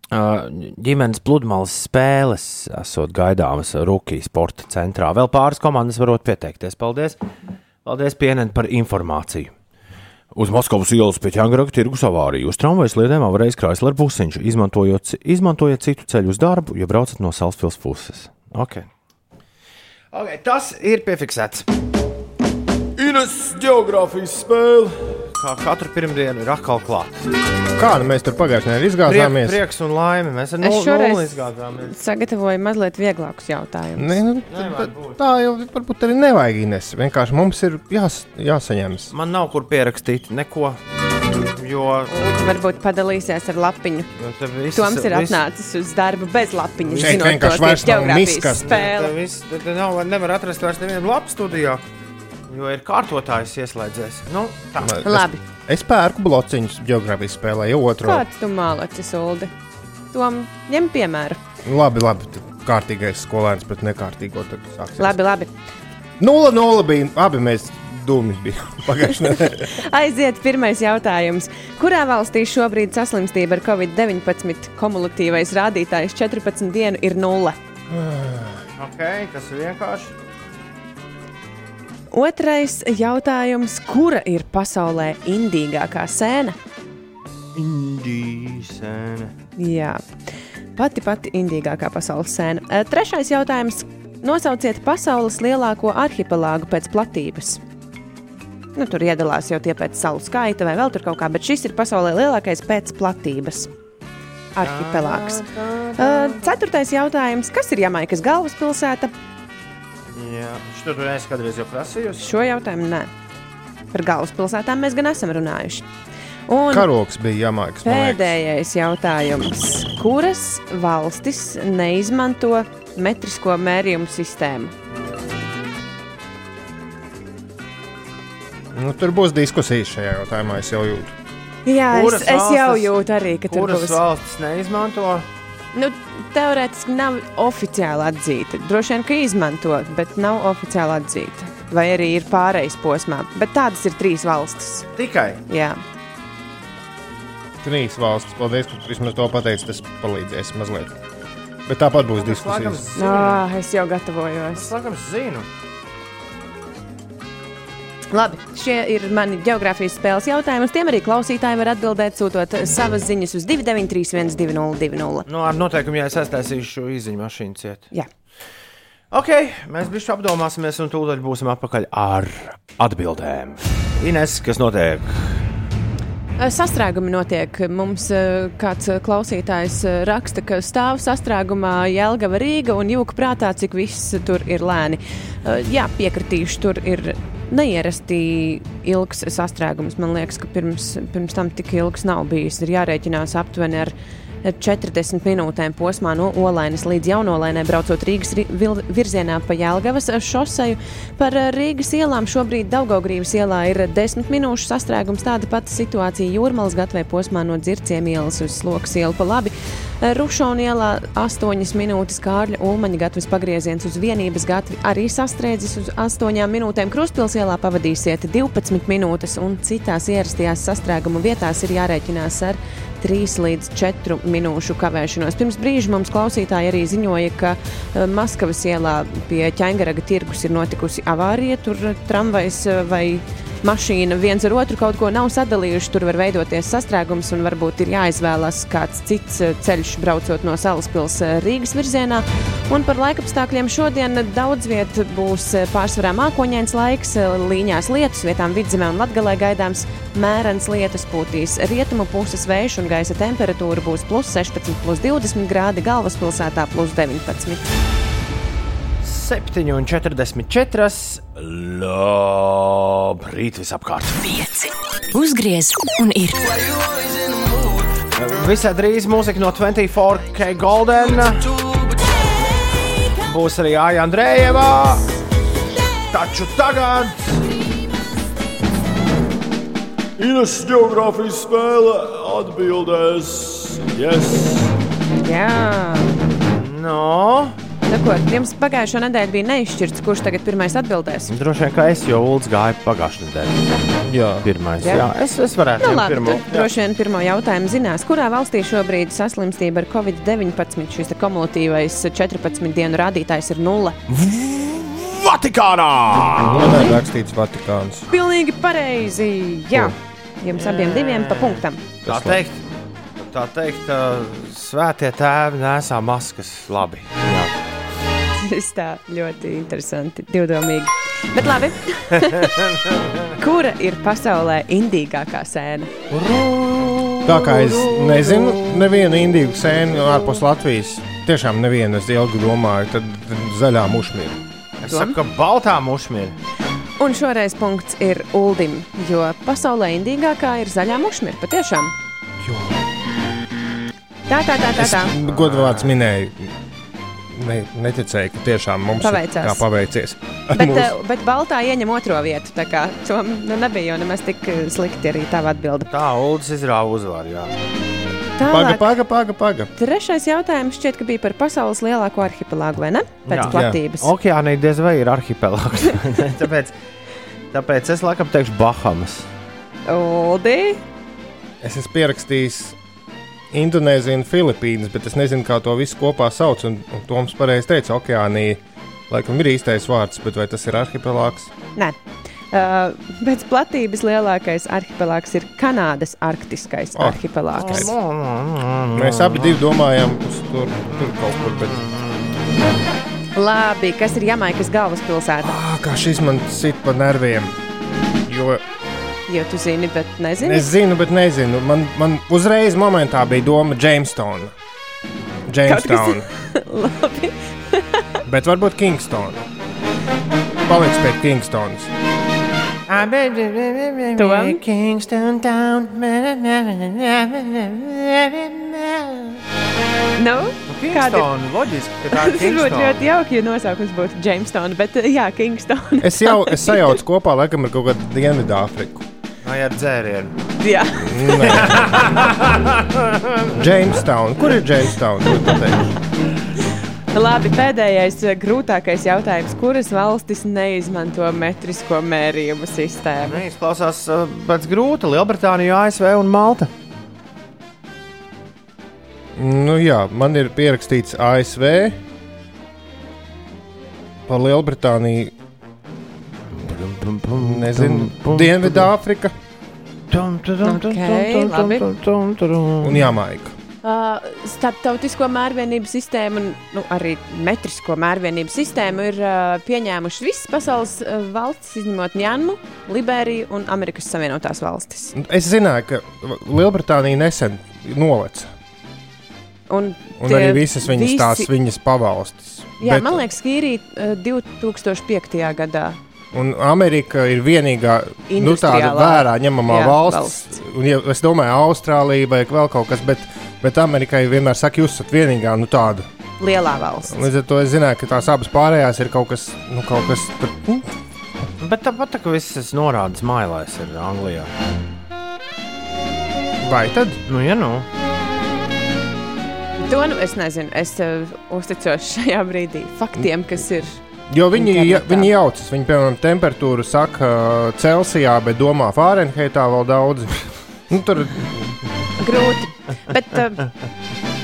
Ģimenes pludmales spēles esot gaidāmas Rukijas sporta centrā. Vēl pāris komandas varot pieteikties. Paldies! Paldies, Pienene, par informāciju! Uz Maskavas ielas pie ķēngara tirgus avārija. Uz tramvajas sliedēm avārijas Chrysler busiņš, izmantojot, izmantojot citu ceļu uz darbu, ja braucat no Salspils puses. Okay. Okay, tas ir piefiksēts. Ines geogrāfijas spēle. Kā katru pirmdienu ir atkal klāta. Kā nu mēs tur pagājušajā nedēļā Priek, izgāzāmies? prieks un laime. Mēs ar nulli nulli izgāzāmies. Sagatavoju mazliet vieglākus jautājumus. Ne, nu, tā, tā jau varbūt arī nevajag Ines. Vienkārši mums ir jās, jāsaņemas. Man nav kur pierakstīt neko. Jo Varbūt padalīsies ar lapiņu. viss- Toms ir viss- atnācis uz darbu bez lapiņas. Zinot vienkārši to, ka ir vairs nav miskas. spēle. Te te- te nav, nevar atrast vairs nevienu lapu studijā, jo ir kārtotājs ieslēdzies. Nu, tā. Labi. Es pērku blociņus geogrāfijas spēlē, jau otru. Kāds tu mālacis, Uldi? Tom ņem piemēru. Labi, labi. Kārtīgais skolēns pret nekārtīgo. tad sāksies. Labi, labi. Nulle, nulle bija. Abi mēs dūmi bijām pagājušajā nedēļā. Aiziet, pirmais jautājums. Kurā valstī šobrīd saslimstība ar covid-19 kumulatīvais rādītājs 14 dienu ir nulle? Okay, tas ir vienkārši. Otrais jautājums. Kura ir pasaulē indīgākā sēne? Indīsēne. Jā, pati pati indīgākā pasaules sēne. Eh, Trešais jautājums. Nosauciet pasaules lielāko arhipelāgu pēc platības. Nu, tur iedalās jau tie pēc salu skaita vai vēl tur kaut kā, bet šis ir pasaulē lielākais pēc platības. Arhipelāgs. Eh, Ceturtais jautājums. Kas ir Jamaikas galvaspilsēta? Jā, šo tur es kādreiz jau prasīju. Šo jautājumu nē. Par galvaspilsētām mēs gan esam runājuši. Un Karoks bija jāmākas. pēdējais jautājums. Kuras valstis neizmanto metrisko mērījumu sistēmu? Nu, tur būs diskusijas šajā jautājumā, es jau jūtu. Jā, Kuras es, es jau valstis- jūtu arī, ka tur Kuras būs. valstis neizmanto? Nu, teorētiski nav oficiāli atzīta. Droši vien, ka izmanto, bet nav oficiāli atzīta. Vai arī ir pārejas posmā. Bet tādas ir trīs valstis. Tikai. Jā, Trīs valstis. Paldies, ka vismaz to pateici. Tas palīdzēs mazliet. Bet tāpat būs diskusijas. oh, es jau gatavojos. Es laikam zinu. Labi, šie ir mani geogrāfijas spēles jautājumi. Uz tiem arī klausītāji var atbildēt, sūtot savas ziņas uz 293, 202. Nu, ar noteikumu, ja es aiztaisīšu šo izziņu mašīnu ciet. Jā. Ok, mēs bišķi apdomāsimies un tūlīt būsim atpakaļ ar atbildēm. Ines, kas notiek? Sastrēgumi notiek. Mums eh, kāds eh, klausītājs eh, raksta, ka stāv sastrēgumā Jēlgava Rīga un jūka prātā, cik viss tur ir lēni. Eh, Jā, piekritīšu, tur ir neierasti ilgs sastrēgums. Man liekas, ka pirms, pirms tam tik ilgs nav bijis. Ir jārēķinās aptuveni ar 40 minūtēm posmā no Olainas līdz Jaunolainai, braucot Rīgas virzienā pa Jēlgavas šoseju. Par eh, Rīgas ielām šobrīd Daugaugrības ielā ir 10 minūšu sastrēgums. Tāda pati situācija Jūrmālas gatavē posmā no Dzirciem ielas uz Slokas ielu pa labi. Rušona ielā 8 minūtes Kārļa Ulmaņa gatavas pagrieziens uz vienības gatavi arī sastrēdzis uz 8 minūtēm. Kruspils ielā pavadīsiet 12 minūtes un citās ierastajās sastrēguma vietās ir jārēķinās ar 3 līdz 4 minūšu kavēšanos. Pirms brīža mums klausītāji arī ziņoja, ka eh, Maskavas ielā pie ķēngaraga tirgus ir notikusi avārija. Tur tramvajs eh, vai mašīna viens ar otru kaut ko nav sadalījuši. Tur var veidoties sastrēgums un varbūt ir jāizvēlas kāds cits eh, ceļš braucot no Salaspils eh, Rīgas virzienā. Un par laikapstākļiem šodien daudz viet būs eh, pārsvarā mākoņains laiks, eh, līņās lietus, vietām vidzemē un latgalē gaidāms mērens lietus pūtīs. Rietumu puses vējš un gaisa temperatūra būs plus 16, plus 20 grādi, galvaspilsētā plus 19. 7,44. Labrīt, visapkārt. Pieci. Uzgriez un ir. Visai drīz mūzika no 24K Golden. Būs arī Aija Andrejevā. Taču tagad. Ines geogrāfijas spēle atbildēs. Yes. Jā. No. Nu, ko, jums pagājušā nedēļa bija neizšķirts, kurš tagad pirmais atbildēs. Droši vien, ka es jau Ulus gāju pagājušajā nedēļā. Jā, Pirmais. Jā. Jā, es, es varētu Nu, labi, pirmo. tad droši vien pirmo jautājumu zinās, kurā valstī šobrīd saslimstība ar covid-19 šis kumulatīvais 14 dienu rādītājs ir nulle. Vatikānā! man ir rakstīts Vatikāns. Pilnīgi pareizi! Jā, jums abiem diviem pa punktam. Tā teikt, tā teikt, svētie tēvi nesā maskas. Labi. Tas tā ļoti interesanti, divdomīgi. Bet labi. Kura ir pasaulē indīgākā sēne? Tā kā es nezinu, nevienu indīgu sēnu ārpus Latvijas. Tiešām nevienu es ilgi domāju, tad tad zaļā mušmīra. Es saku, ka baltā mušmīra. Un šoreiz punkts ir Uldim, jo pasaulē indīgākā ir zaļā mušmira. Patiešām. Tā, tā, tā, tā. Es tā. godvārds minēju. Ne, neticēju, ka tiešām mums Paveicās. paveicies. Bet, mūsu- eh, bet Baltā ieņem otro vietu. tā kā To nu, nebija jau nemaz tik eh, slikti arī tā atbilde. Tā Ulus izrāva uzvaru. Jā. Paga, Tālāk, paga, paga, paga. trešais jautājums šķiet, ka bija par pasaules lielāko arhipelāgu, vai ne? Pēc Jā. platības. Okeānā diez vai ir arhipelāgs. tāpēc, tāpēc es laikam teikšu Bahamas. Uldi, Es esmu pierakstījis Indonēziju un Filipīnas, bet es nezinu, kā to visu kopā sauc. Un, un Toms pareizi teica, Okeānija laikam ir īstais vārds, bet vai tas ir arhipelāgs? Nē. Uh, pēc platības lielākais arhipelāgs ir Kanādas arktiskais Oh, arhipelāgs. Mēs abi domājam tur, tur kaut kur. Bet... Labi, kas ir Jamaikas galvaspilsēta? Ah, kā šis man sit pa nerviem. Jo Jo tu zini, bet nezini. es zinu, bet nezinu. Man, man uzreiz momentā bija doma Jamestown. Jamestown. Labi. bet varbūt Kingston. Paliks pie Kingstonas. Tom? Kingston Town. Nu, kāda ir? Kingston, loģiski, ka tā ir Tas būtu Kingston. ļoti jauki, ja nosaukums būtu Jamestown, bet jā, Kingston. Es jau es sajaucu kopā, laikam, ar kaut kādu Dienvidāfriku. Vai ar dzērienu? jā. Jamestown. Kur ir Jamestown? Ko tu teiksi? labi. Pēdējais uh, grūtākais jautājums. Kuras valstis neizmanto metrisko mērījumu sistēmu? Nē, izklausās uh, pēc grūta. Lielbritānija, ASV un Malta. Nu, jā, man ir pierakstīts ASV, par Lielbritāniju. Nezinu, Dienvidāfrika Ok, labi. un Jamaika. Uh, starptautisko mērvienību sistēmu un nu, arī metrisko mērvienību sistēmu ir uh, pieņēmušas visas pasaules uh, valstis, izņemot Mjanmu, Liberiju un Amerikas Savienotās valstis. Es zināju, ka Lielbritānija nesen noleca. Un, Un arī visas viņas visi- tās viņas pavalstis. Jā, Bet- man liekas, ka īrija uh, 2005. gadā Un Amerika ir vienīgā nu, tāda vērā ņemamā jā, valsts. Un, ja, es domāju, Austrālija vai vēl kaut kas, bet, bet Amerikai vienmēr saka, jūs esat vienīgā nu, tāda. Lielā valsts. Līdz ar to es zināju, ka tās abas pārējās ir kaut kas, nu, kaut kas tur, nu, Bet tāpat tā, ka visas norādes mailēs ir Anglijā. vai tad? Nu, ja nu. To nu es nezinu. Es uh, uzticos šajā brīdī faktiem, kas ir. Jo viņi, ja, viņi jaucas, viņi, piemēram, temperatūru saka Celsijā, bet domā Fārenheitā vēl daudz. nu, tur Grūti. Bet, uh,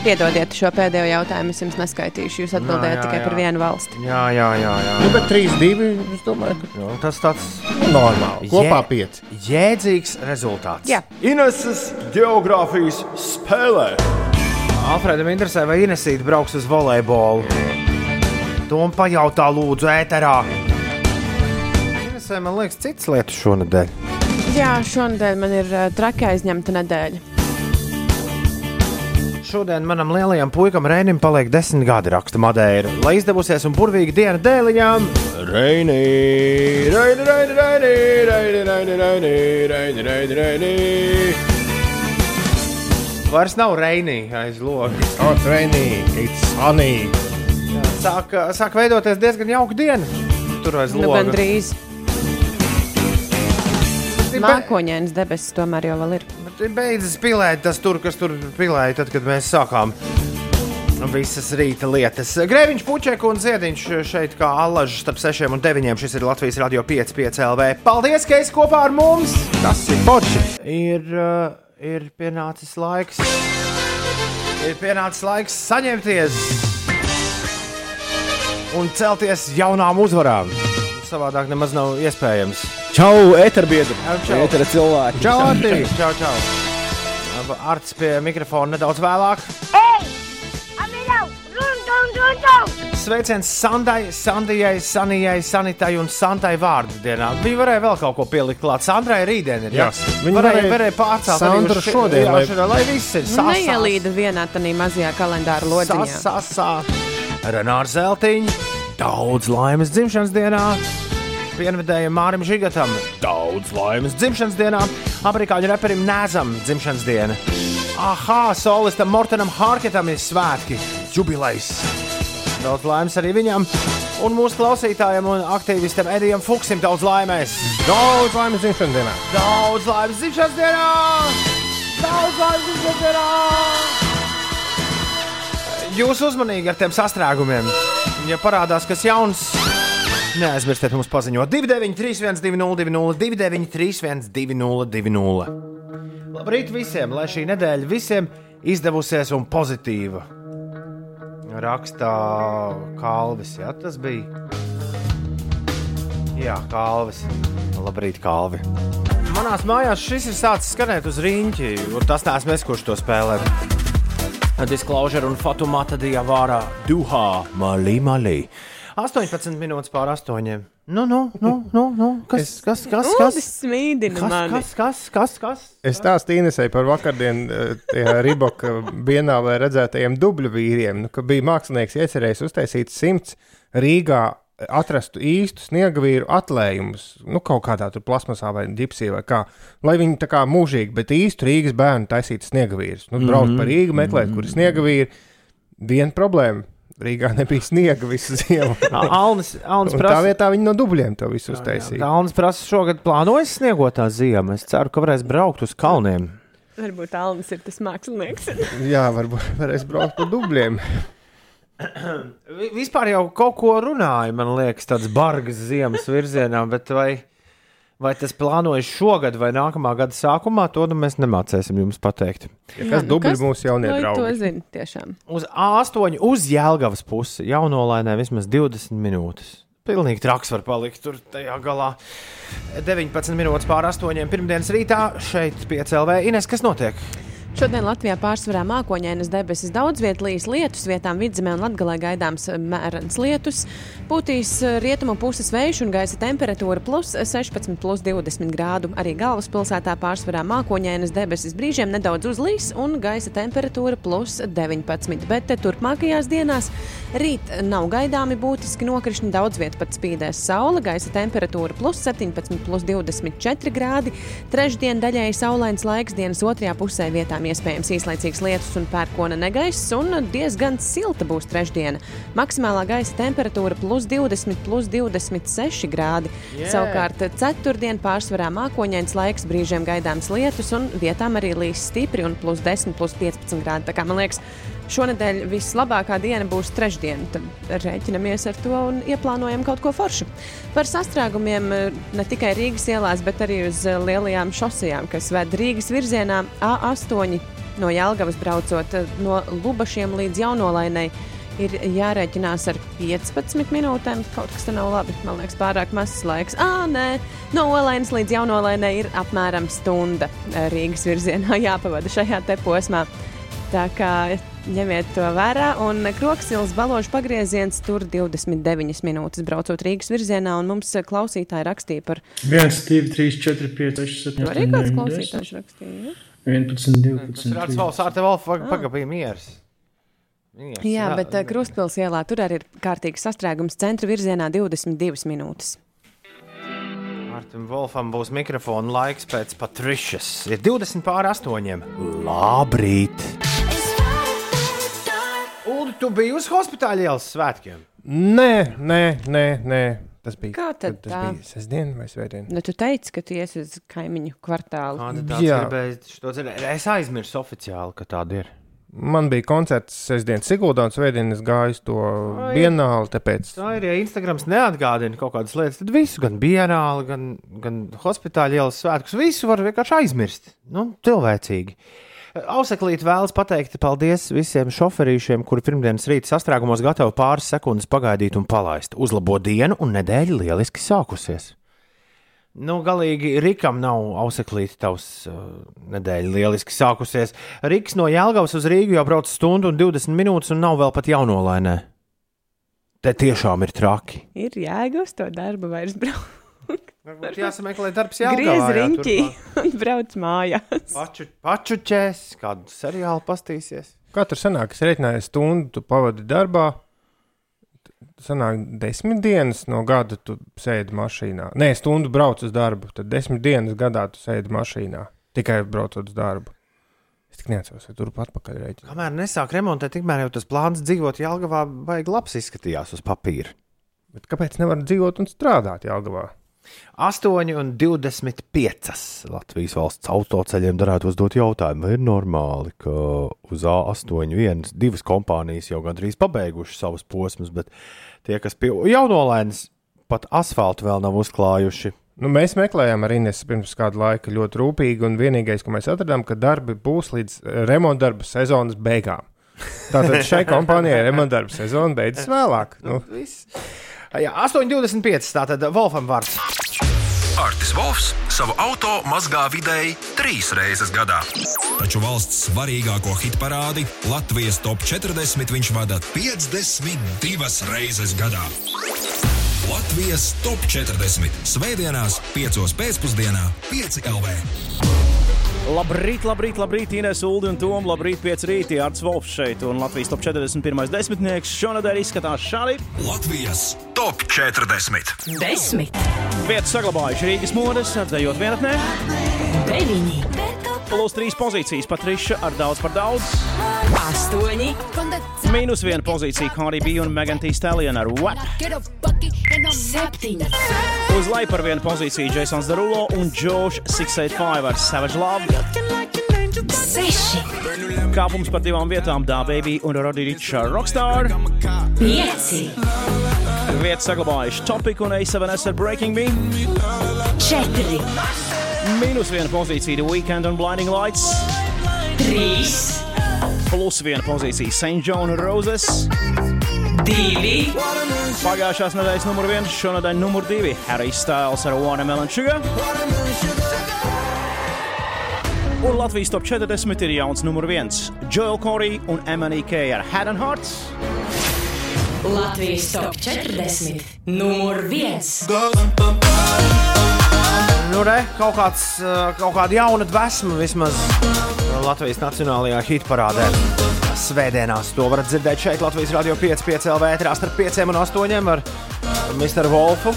piedodiet šo pēdējo jautājumu, es jums neskaitīšu. Jūs atbildējat jā, tikai jā. par vienu valsti. Jā, jā, jā. jā, nu, jā. bet 3-2. Es domāju, ka Nu, tas tāds normāli. Kopā Jē. 5. jēdzīgs rezultāts. Jā. Ineses geogrāfijas spēlē. Alfredam interesē, vai Inesīte brauks uz volejbolu. To man pajautā, lūdzu, ēterā. Man liekas, citas lietas šonadēļ. Jā, šonadēļ man ir uh, traki aizņemta nedēļa. Šodien manam lielajam puikam Reinim paliek desmit gadi, raksta Madeira. Lai izdevusies un burvīga diena dēliņām, Reini, Reini, Reini, Reini, Reini, Reini, Reini, Reini, Reini, Reini. Vairs nav Reini aiz logs. Oh, training, it's sunny. Sāk, sāk veidoties diezgan jauka diena. Tur aiz Nu, loga. gandrīz. Mākoņdienas debesis tomēr jau ir. Bet ir beidzis pilēt tas tur, kas tur pilēja, tad, kad mēs sākām. Visas rīta lietas. Grēviņš, Puķek un Ziediņš šeit kā alažs starp 6 un 9. Šis ir Latvijas radio 5,5 LV. Paldies, ka esi kopā ar mums! Tas ir forši! Ir, uh, ir pienācis laiks. Ir pienācis laiks saņemties un celties jaunām uzvarām. Savādāk nemaz nav iespējams. Čau, eterbiedri! Čau. Etera cilvēki! Čau, Arti! Čau, čau! Arts pie mikrofona nedaudz vēlāk. Sveiciens Sandai, Sandijai, Sanijai, Sanitai un Santai vārdu dienā. Viņa varēja vēl kaut ko pielikt klāt. Sandrai rītdien ir Jā. jāsaka. Viņa varēja, varēja varēja pārcelt Sandru ši- šodien, jā, lai- šodien, lai viss ir sasās. neielīda vienā tādā mazajā kalendāra lodziņā. Sasā, Renārs Zeltiņš, daudz laimes dzimšanas dienā. Pienvedējiem Mārim Žigatam daudz laimes dzimšanas dienā. Amerikāņu reperim Nēzam dzimšanas diena. Aha, solistam Mortenam Harketam ir svētki, jubilejs. Daudz laimes arī viņam. Un mūsu klausītājiem un aktīvistam Edijam Fuksim daudz laimes. Daudz laimes dzimšanas dienā. Daudz laimes dzimšanas dienā! Daudz laimes dzimšanas dienā! Jūs uzmanīgi ar tiem sastrēgumiem. Ja parādās kas jauns, neaizmirstiet mums paziņot 293, 202, 293, 202. Labrīt visiem, lai šī nedēļa visiem izdevusies un pozitīva. Rakstā Kalvis, jā, tas bija. Jā, Kalvis. Labrīt, Kalvi. Manās mājās šis ir sācis skanēt uz rīņķi, un tas neesmu es, kurš to spēlē. Disclosure un Fatumata Diavārā Duhā Malī Malī. 18 minūtes pār 8. Nu, nu, nu, nu, nu. Kas, kas, kas, Kas kas? Kas, kas, kas, kas, kas? Es stāstīju Inesai par vakardienas Riboka vienālē redzētajiem dubļu vīriem, nu, ka bija mākslinieks iecerējis uztaisīt simts Rīgā atrastu īstu sniega vīru atlējumus, nu, kaut kādā tur plasmasā vai ģipsī vai kā, lai viņi tā kā mūžīgi, bet īstu Rīgas bērnu taisītu sniega vīrus. Nu, braukt Mhm. pa Rīgu, meklēt, kur ir sniega vīri. Viena problēma. Rīgā nebija sniega visu ziemu. Alnis, Alnis Un tā prasa, vietā viņi no dubļiem to visu uztaisīja. Alnis prasa šogad plānojas sniegotā ziema. Es ceru, ka varēs braukt uz kalniem. Varbūt Alnis ir tas mākslinieks. Jā, varbūt varēs braukt pa dubļiem. Vi- Vispār jau kaut ko runāja, man liekas, tāds bargs ziemas virzienā, bet vai, vai tas plānojas šogad vai nākamā gada sākumā, to nu mēs nemācīsim jums pateikt. Ja kas dubļi mūsu jaunie Lai to draugi? zina, tiešām. Uz A8, uz Jēlgavas pusi, jaunolainē vismaz 20 minūtes. Pilnīgi traks var palikt tur tajā galā. 19 minūtes pār 8. pirmdienas rītā šeit, 5 LV. Ines, kas notiek? Šodien Latvijā pārsvarā mākoņainas debesis, daudz vietā līs lietus, vietām vidzemē un latgalē gaidāms mērens lietus. Pūtīs rietumu puses vējš un gaisa temperatūra plus 16, plus 20 grādu. Arī galvaspilsētā pārsvarā mākoņainas debesis brīžiem nedaudz uzlīs un gaisa temperatūra plus 19. Bet turpmākajās dienās rīt nav gaidāmi būtiski nokrišņi, daudz vietā pat spīdēs saule, gaisa temperatūra plus 17, plus 24 grādi. Trešdien daļēji saulains laiks dienas otrajā pusē vietām iespējams īslaicīgs lietus un pērkona negaiss, un diezgan silta būs trešdiena. Maksimālā gaisa temperatūra plus 20, plus 26 grādi. Yeah. Savukārt ceturtdien pārsvarā mākoņains laiks, brīžiem gaidāms lietus, un vietām arī līs stipri un plus 10, plus 15 grādi. Tā kā man liekas, Šonadēļ vislabākā diena būs trešdiena. Tad rēķinamies ar to un ieplānojam kaut ko foršu. Par sastrēgumiem eh, ne tikai Rīgas ielās, bet arī uz eh, lielajām šosejām, kas ved Rīgas virzienā A8 no Jālgavas braucot eh, no Lubašiem līdz Jaunolainai. Ir jārēķinās ar 15 minūtēm. Kaut kas te nav labi. Man liekas, pārāk mazs laiks. Ah, nē, no Olainas līdz Jaunolainai ir apmēram stunda Rīgas virzienā jāpavada šajā te posmā. Tā kā ņemiet to vērā. Un Kroksils baložu pagrieziens tur 29 minūtes braucot Rīgas virzienā. Un mums klausītāji rakstīja par 1, 2, 3, 4, 5, 6, 7, to arī 8, kāds 9, klausītājs rakstīja. 11, 12, Tas ir atsvals, ar tevi vēl pagabīja miers. Miers, Jā, bet uh, Krustpils ielā tur arī ir kārtīgs sastrēgums centra virzienā 22 minūtes. Mārtiņam Wolfam būs mikrofona laiks pēc Patrišas. Ir 20 pār 8. Labrīt! Ulu, tu biji uz hospitāla ielas svētkiem. Nē, nē, nē, nē. Tas bija. Kā tad tas tā? bija sestdiena vai svētdiena? Nu, tu teici, ka tu iesi uz kaimiņu kvartālu. Kandidāts Jā. gribēja. Es aizmirsu oficiāli, ka tāda ir. Man bija koncerts sestdienas Siguldā, un svētdien es gāju to Ai. bienāli, tāpēc Tā ir, ja Instagrams neatgādina kaut kādas lietas, tad visu, gan bienāli, gan, gan hospitāla ielas svētkus, visu var vienkārši aizmirst. Nu, cilvēcīgi. Auseklīt vēlas pateikt paldies visiem šoferīšiem, kuri pirmdienas rīta sastrēgumos gatavi pāris sekundes pagaidīt un palaist. Uzlabo dienu un nedēļa lieliski sākusies. Nu, galīgi Rikam nav auseklīte tavs uh, nedēļa lieliski sākusies. Riks no Jālgavas uz Rīgu jau brauc stundu un 20 minūtes un nav vēl pat jaunolainē. Te tiešām ir traki. Ir uz to darbu vairs braukt. Varbūt jāsameklē darbs Griez Jālgavā. jā, riņķī un brauc mājās. Paču, pačuķēs, kādu seriālu pastīsies. Katru sanāk, es reiķināju stundu, tu pavadi darbā. Sanāk, desmit dienas no gada tu sēdi mašīnā. Nē, stundu brauc uz darbu, tad desmit dienas gadā tu sēdi mašīnā. Tikai braucot uz darbu. Es tik neatceros, vai turpat atpakaļ rēķinu. Kamēr nesāk remontēt, tikmēr jau tas plāns dzīvot Jālgavā baigi labs izskatījās uz papīra. Bet kāpēc nevar dzīvot un strādāt Jālgavā? 8 un 25 Latvijas valsts autoceļiem darētu uzdot jautājumu, vai ir normāli, ka uz A8 vienas, divas kompānijas jau gandrīz pabeigušas savus posmus, bet tie, kas pie jaunolainas pat asfaltu vēl nav uzklājuši. Nu, mēs meklējām arī Ines pirms kāda laika ļoti rūpīgi, un vienīgais, ko mēs atradām, ka darbi būs līdz remontdarbu sezonas beigām. Tātad šai kompānijai remontdarbu sezona beidzas vēlāk. Nu, Viss. Jā, 8,25. Tātad Wolfam vārds. Artis Volfs savu auto mazgā vidēji trīs reizes gadā. Taču valsts svarīgāko hit parādi Latvijas top 40 viņš vada 52 reizes gadā. Latvijas top 40 Svētdienās, 5 pēcpusdienā, 5 LV. Labrīt, labrīt, labrīt, Inês Ulu un Tomu. Labrīt, 5 rītī. Arts Volfs šeit un Latvijas top 41. desmitnieks. Šonadēļ izskatās šādi. Latvijas top 40. Desmit, Vietas saglabājuši Rīgas modes, atdejot vienatnē. deviņi, Plus 3 pozīcijas Patriša ar daudz par daudz. astoņi, Mīnus 1 pozīcija Cardi B un Megan Thee Stallion ar WAP. septiņi, Uz leju par vienu pozīciju Jasons Derulo un Josh 685 ar Savage Love. seši, Kāpums par divām vietām Dābaby un Rodīča Rockstar. pieci, Vietas saglabājuši Topic un A7S ar Breaking Me. četri, Mīnus viena pozīcija The Weekend un Blinding Lights. trīs, Plus viena pozīcija St. John Roses. divi, Pagājušās nedēļas numur viens, šonadēļ numur divi - Harry Styles ar Watermelon Sugar. Un Latvijas top 40 ir jauns numur viens - Joel Corey un MNK ar Head and Hearts. Latvijas top 40. Numur 1. Nu, re, kaut, kāds, uh, kaut kāda jauna dvēsma vismaz Latvijas nacionālajā hitparādē. Svētdienās to varat dzirdēt šeit, Latvijas Rādio 5,5 LV ētrā starp 5 un 8 ar Mr. Wolfu.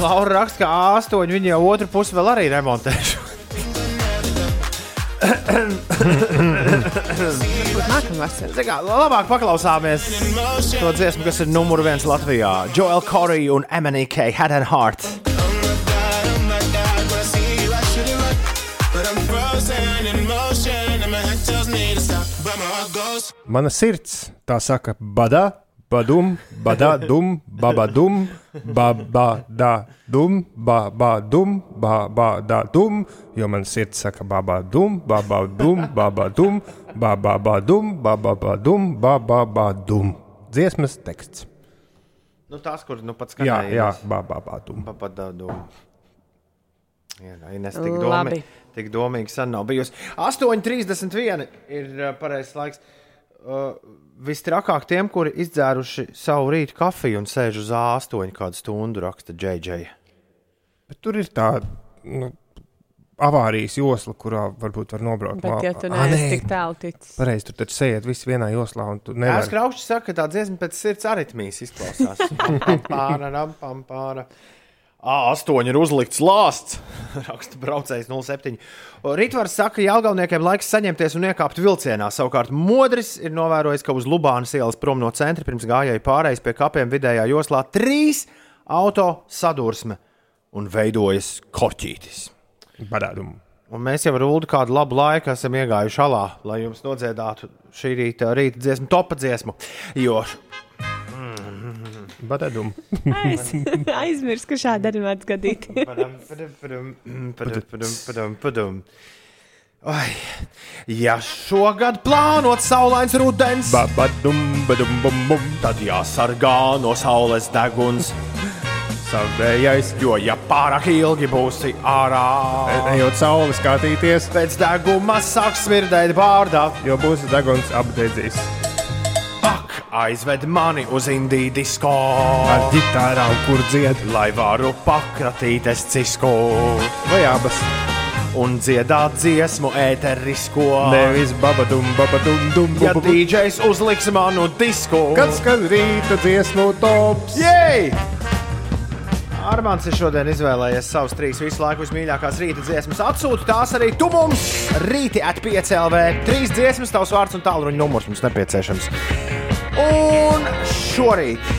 Laura raksta, ka A8 viņa jau otru pusi vēl arī remontēšu. Zini kā, Labāk paklausāmies to dziesmu, kas ir numur viens Latvijā. Joel Corey un MNK Head and Heart. Mana sirds tā saka, badā, badum, badā, dum, babadum, babada, dum, babadum, babada, dum, jo mana sirds saka, babadum, babadum, babadum, babadum, babadum, babadum. Dziesmas teksts. Nu, tās, kur nu pats Jā, skanēja. jā, babadum. Babadum. Jā, Ines tik, domi, tik domīgi sen nav bijusi. 8,31 ir uh, pareizais laiks. Uh, Vistrakāk tiem, kuri izdzēruši savu rītu kafiju un sēž uz A8 kādu stundu, raksta JJ. Bet tur ir tā nu, avārijas josla, kurā varbūt var nobraukt. Bet, ja tu neesi tik tālu ticis. Pareizi, tur taču sēžat visi vienā joslā, un tu Jā, nevari. Kraučs saka, ka tā dziesma pēc sirds aritmijas izklausās. Pāra, ram, pam, pāra. A8 ir uzlikts lāsts. Raksta braucējs 07. Rītvars saka, ka Jālgauniekiem laiks saņemties un iekāpt vilcienā. Savukārt Modris ir novērojis, ka uz Lubānas ielas prom no centra pirms gājēji pārējais pie kapiem vidējā joslā trīs auto sadursme un veidojas korķītis. Badādum. Un mēs jau ar Ulu kādu labu laiku esam iegājuši alā, lai jums nodziedātu šī rīta, rīta dziesmu, topa dziesmu. Jo Badādum. Aiz, aizmirst, ka šādi arī mēdz gadīties. Padam, padam, padam, padam, padam. Ai, ja šogad plānot saulains rudens, Badum, badum, bum, bum. tad jāsargā no saules deguns. Savējais, Jo, ja pārāk ilgi būsi ārā, ejot sauli skatīties, pēc deguma sāks smirdēt bārdā. jo būs deguns apdedzis. Ak, aizved mani uz Indiju disko, Ar ģitārām, kur dzied, lai varu pakratīties cisku vai abas. un dziedāt dziesmu ēterisko. Nevis babadum, babadum, dum, Ja bum, bum. DJs uzliks manu disku, Kad skan rīta dziesmu tops? Jej! Armāns ir šodien izvēlējies savus trīs visu laiku vismīļākās rīta dziesmas. Atsūti tās arī tu mums! Rīti at 5 LV. Trīs dziesmas, tavs vārds un tālruņa numurs mums nepieciešams. Un šorīt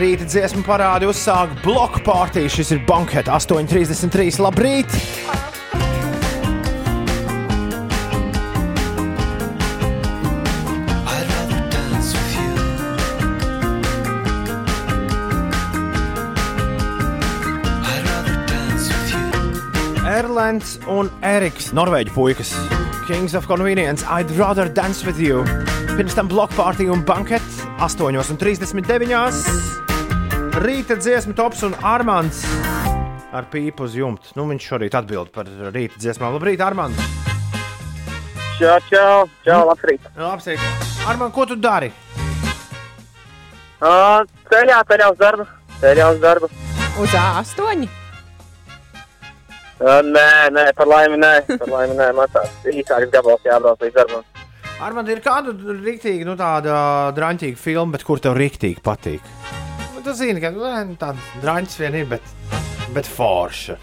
rīta dziesmu parādi uzsāk bloku pārtī. Šis ir bankets 8.33. Labrīt! Erlands un Eriks, Norvēģu puikas. Kings of Convenience, I'd rather dance with you. Pirms tam bloku pārtī un bankets 8.39. Rīta dziesmu tops un Armāns ar pīpu uz jumta. Nu, viņš šorīt atbild par rīta dziesmām. Labrīt, Armāns! Čau, čau, čau, labrīt. Labs, Armāns, ko tu dari? Uh, ceļā, ceļā uz darbu. Ceļā uz darbu. Uz A8. Uh, nē, nē, par laimi, nē. Par laimi, nē. Man tāds īsāks gabals jābrauc līdz darbam. Armāns, ir kāda rīktīga, nu, tāda drāmīga filma, bet kur tev rīktīgi patīk? Nu, tu zini, ka nu, tāda drāmīga vien ir, bet, bet forša.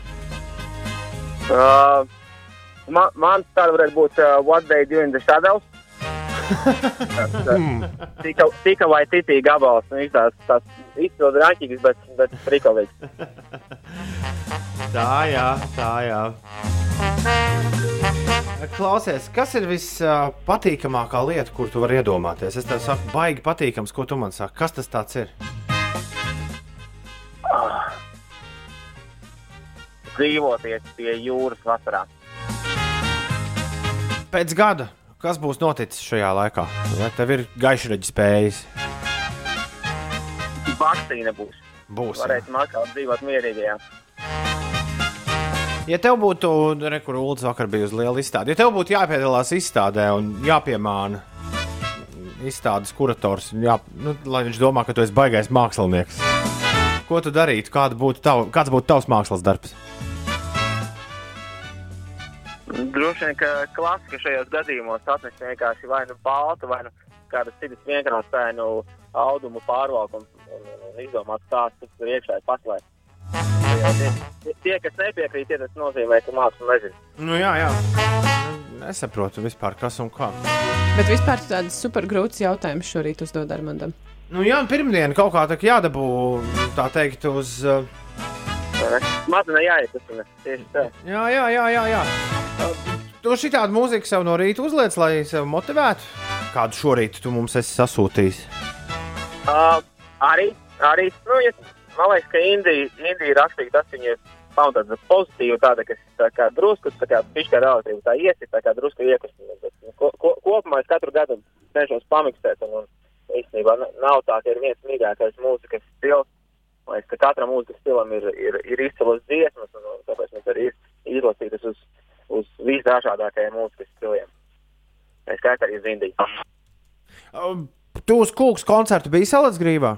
Uh, man, man tāda varētu būt uh, What They Do in the Shadows. Tas, uh, tika, vai titī gabals. Nu, tās, tās izpildu rāķīgas, bet, bet frikolīgs. Tā, jā, tā, jā. Klausies, kas ir vispatīkamākā lieta, kur tu vari iedomāties? Es tev saku, baigi patīkams, ko tu man saki. Kas tas tāds ir? Dzīvoties pie jūras vasarā. Pēc gada, kas būs noticis šajā laikā? Vai tev ir gaišreģis spējas? Vakcīna būs. Būs. Varēsim atkal dzīvot mierīgajā. Ja tev būtu, rekur, Ulrichs vakar bija uz liela izstāde, ja tev būtu jāpiedalās izstādē un jāpiemāna izstādes kurators, jā, nu, lai viņš domā, ka tu esi baigais mākslinieks, ko tu darītu? Būtu tav, kāds būtu tavs mākslas darbs? Droši vien, ka klasika šajos gadījumos atnesa vienkārši vai nu baltu, vai nu kādas citas vienkāršainu audumu pārvalkumu un, un, un izdomāt stāstu, kas tur iekšā ir paslēpts. Tie, tie, kas nepiekrīt, tie tas nozīmē, ka māksla nezina. Nu, jā, jā. Nesaprotu vispār, kas un kā. Bet vispār tu tādas super grūtas jautājumus šorīt uzdod Armandam. Nu, jā, pirmdiena kaut kā tā jādabū, tā teikt, uz. Uh, Mazliet jāiekustina tieši tā. Jā, jā, jā. jā, jā. Tu šitādu mūziku sev no rīta uzliec, lai sevi motivētu. Kādu šorīt tu mums esi sasūtījis? Uh, arī, arī, nu, ja, man liekas, ka Indija, Indija rakstīja tas, viņa ir pamatā pozitīva, tāda, kas tā kā drusku, tā kā pišķi relatīvi, tā iesit, tā kā drusku iekustina. Nu, ko, ko, kopumā es katru gadu cenšos pamikstēt, un, un īstenībā nav tā, ka ir viens mīļākais mūzikas stils. Man liekas, ka katram mūzikas stilam ir, ir, ir izcilas dziesmas, un, un tāpēc mums arī ir izlasītas uz, uz visdažādākajiem mūzikas stiliem. Es skaitu arī uz Indiju. Um, Tu uz kūks koncertu biji salats grībā?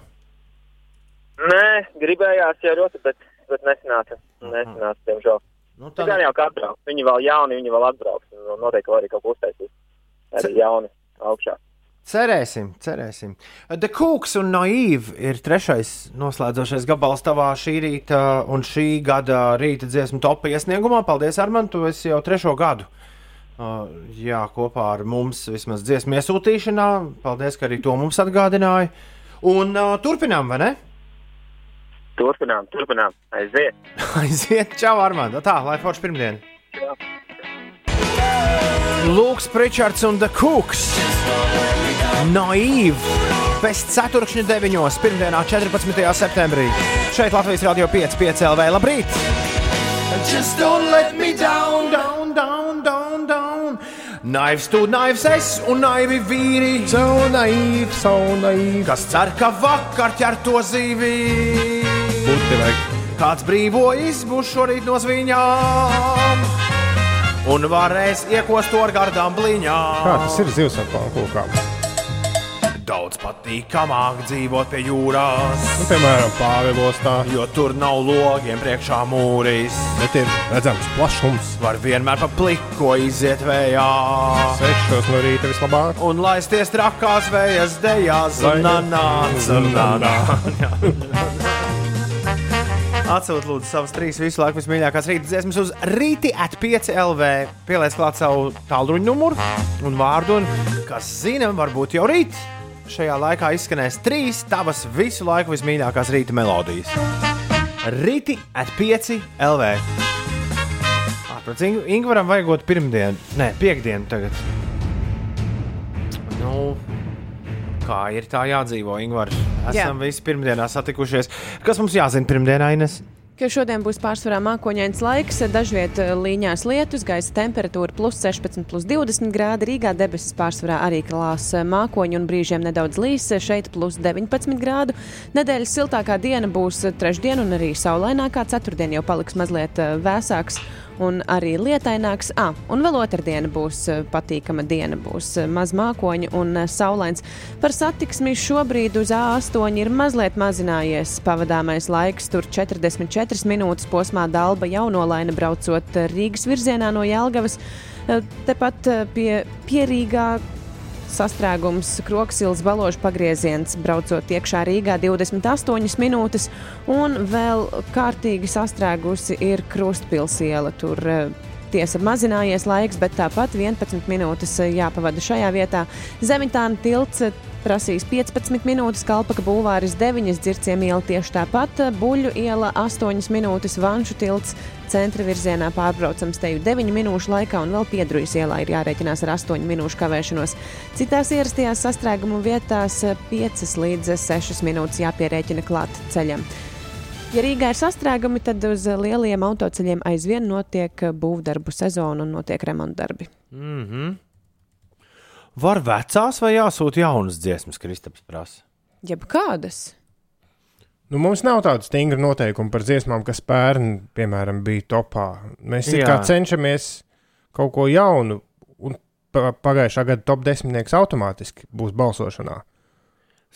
Nē, gribējās jau ļoti, bet, bet nesanāca. Nesanāca, diemžēl. Nu, tā gan jau kā atbrauks. Viņi vēl jauni, viņi vēl atbrauks. un Noteikti vēl arī kaut ko uztaisīs. Arī jauni augšā. Cerēsim, cerēsim. The Cooks un Naive ir trešais noslēdzošais gabals tavā šī rīta un šī gada rīta dziesmu topā iesniegumā. Paldies, Armand, tu esi jau trešo gadu. Uh, jā, kopā ar mums vismaz dziesmu iesūtīšanā. Paldies, ka arī to mums atgādināja. Un uh, turpinām, vai ne? Turpinām, turpinām. Aiziet. Aiziet, čau, Armand. Tā, lai forši pirmdiena. Jā. Lūks, Pričards un The Cooks. Naive. Pēc ceturkšņa deviņos, pirmdienā, 14. septembrī. Šeit Latvijas Rādio 5, 5 LV. Labrīt! Just don't let me down, down, down, down, down. Naivs tu, naivs es un naivi vīri. So naivi, so naivi. Kas cer, ka vakar ķer to zīvi. Būti vajag. Kāds brīvo izbūs šorīt no zviņām. Un varēs iekost to ar gardām bliņām. Kā tas ir zivs ar pankūkām? Daudz patīkamāk dzīvot pie jūras. Nu, piemēram, Pāvilostā. Jo tur nav logiem priekšā mūris. Bet ir redzams plašums. Var vienmēr pa pliko iziet vējā. Sešos no rīta vislabāk. Un laisties trakās vējas dejās. Zananā, zananā. Atsūt, lūdzu, savas trīs visu laiku vismīļākās rīta dziesmas uz rīti at 5 LV. Pieliec klāt savu tālruņa numuru un vārdu. Un, kas zina, varbūt jau rīt šajā laikā izskanēs trīs tavas visu laiku vismīļākās rīta melodijas. Rīti at 5 LV. Protams, Ing Ingūram vajagot pirmdienu, nē, piekdienu tagad. Nu, kā ir tā jādzīvo, Ingūra? Esam visi pirmdienā satikušies. Kas mums jāzina pirmdienā, Ines? Ka šodien būs pārsvarā mākoņains laiks, dažviet eh, līņās lietus, gaisa temperatūra plus 16, plus 20 grādi. Rīgā debesis pārsvarā arī klās eh, mākoņi un brīžiem nedaudz līs, šeit plus 19 grādu. Nedēļas siltākā diena būs trešdien un arī saulainākā. Ceturtdien jau paliks mazliet eh, vēsāks un arī lietaināks. Ah, un vēl otrdiena būs patīkama diena, būs maz mākoņu un saulains. Par satiksmi šobrīd uz A8 ir mazliet mazinājies pavadāmais laiks, tur 44 minūtes posmā Dalba jaunolaina braucot Rīgas virzienā no Jelgavas. Tepat eh, pie Pierīgā sastrēgums, kroksils, baložu pagrieziens, braucot iekšā Rīgā 28 minūtes, un vēl kārtīgi sastrēgusi ir Krustpils iela. Tur eh, tiesa mazinājies laiks, bet tāpat 11 minūtes eh, jāpavada šajā vietā. Zemitāna tilts eh, prasīs 15 minūtes, Kalpaka bulvāris 9, dzirciem iela tieši tāpat, Buļļu iela 8 minūtes, Vanšu tilts centra virzienā pārbraucams teju 9 minūšu laikā, un vēl Piedrujas ielā ir jārēķinās ar 8 minūšu kavēšanos. Citās ierastajās sastrēgumu vietās 5 līdz 6 minūtes jāpierēķina klāt ceļam. Ja Rīgā ir sastrēgumi, tad uz lielajiem autoceļiem aizvien notiek būvdarbu sezona un notiek remontdarbi. Mm -hmm. Var vecās vai jāsūta jaunas dziesmas, Kristaps prasa? Jeb kādas? Nu, mums nav tāda stingra noteikuma par dziesmām, kas pērn, piemēram, bija topā. Mēs cenšamies kaut ko jaunu, un pa- pagājušā gada top desmitnieks automātiski būs balsošanā.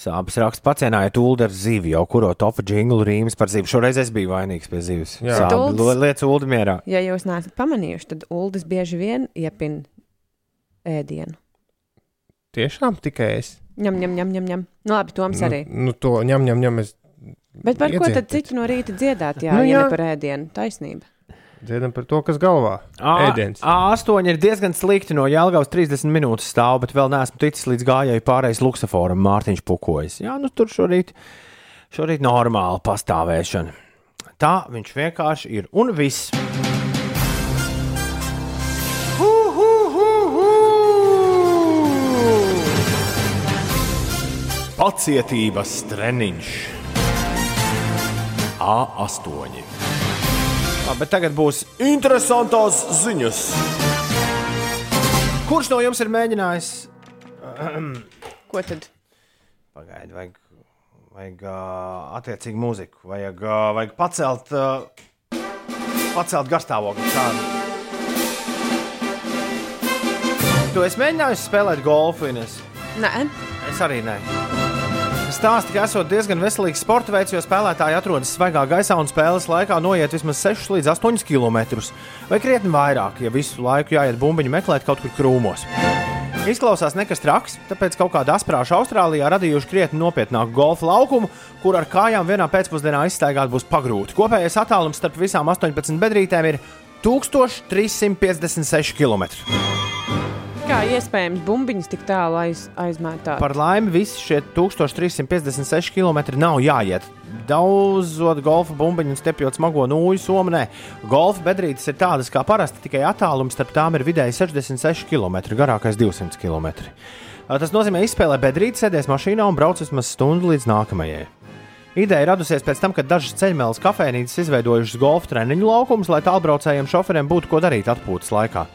Sāpes raksts pacienāja Ulu ar zivi, jau kuro topu jinglu rīmes par zivi. Šoreiz es biju vainīgs pie zivis. Jā. Sāpes lietas Ulu mierā. Ja jūs neesat pamanījuši, tad Uldis bieži vien iepina ēdienu. Tiešām tikai es. Ņem, ņem, ņem, ņem. ņem. Nu, labi, Toms arī. Nu, nu to ņem, ņem, ņem. Es Bet par ko tad citu no rīta dziedāt? Jā, Nu, jā. ja ne par ēdienu. Taisnība. Dziedam par to, kas galvā. Ēdiens. A8 ir diezgan slikti no Jālgavas 30 minūtes stāv, bet vēl neesmu ticis līdz gājēju pārējais luksaforam Mārtiņš Pukojas. Jā, nu tur šorīt, šorīt normāla pastāvēšana. Tā viņš vienkārši ir un viss. Hu, hu, hu, hu! Pacietības treniņš. A8. Labi, bet tagad būs interesantas ziņas. Kurš no jums ir mēģinājis? Ko tad? Pagaidiet, vajag, vajag uh, attiecīgu mūziku, vajag, uh, vajag pacelt, uh, pacelt garstāvokli. Tādu. Tu esi mēģinājis spēlēt golfu, Ines? Nē, Es arī nē. Stāsti, ka esot diezgan veselīgs sporta veids, jo spēlētāji atrodas svaigā gaisā un spēles laikā noiet vismaz 6 līdz 8 km vai krietni vairāk, ja visu laiku jāiet bumbiņu meklēt kaut kur krūmos. Izklausās nekas traks, tāpēc kaut kāda asprāša Austrālijā radījuši krietni nopietnāku golfa laukumu, kur ar kājām vienā pēcpusdienā izstaigāt būs pagrūti. Kopējais attālums starp visām 18 bedrītēm ir 1356 km. Kā iespējams bumbiņas tik tālu aiz, aizmētāt? Par laimi, visi šie 1356 km nav jāiet. Daudzot golfa bumbiņu un stepjot smago nūju somu. Golfa bedrītes ir tādas kā parasti, tikai attālums starp tām ir vidēji 66 km, garākais 200 km. Tas nozīmē, izspēlē bedrīti, sēdēs mašīnā un brauc vismaz stundu līdz nākamajai. Ideja radusies pēc tam, kad dažas ceļmeles kafejnīcas izveidojušas golfa treniņu laukumus, lai tālbraucējiem šoferiem būtu ko darīt atpūtas laikā.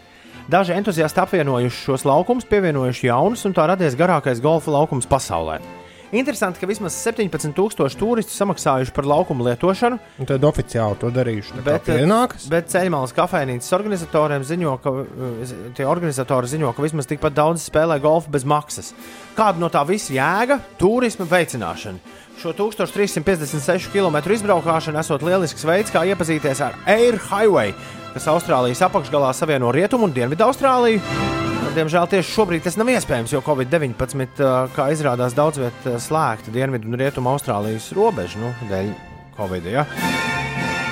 Daži entuziasti apvienojuši šos laukumus, pievienojuši jaunus, un tā radies garākais golfa laukums pasaulē. Interesanti, ka vismaz 17,000 turistu samaksājuši par laukumu lietošanu, Un tad oficiāli to darījuši. bet, Bet, pienākas. bet ceļmalas kafejnīcas organizatoriem ziņo, ka eh, tie organizatori ziņo, ka vismaz tikpat daudz spēlē golfu bez maksas. Kāda no tā visa jēga? Turisma veicināšana. Šo 1356 km izbraukšana esot lielisks veids, kā iepazīties ar Air Highway, kas Austrālijas apakšgalā savieno Rietumu un Dienvidu Austrāliju. Diemžēl tieši šobrīd tas nav iespējams, jo Covid-19, uh, kā izrādās, daudz vietā slēgta Dienvidu un Rietumu Austrālijas robeža nu, dēļ Covid. Ja?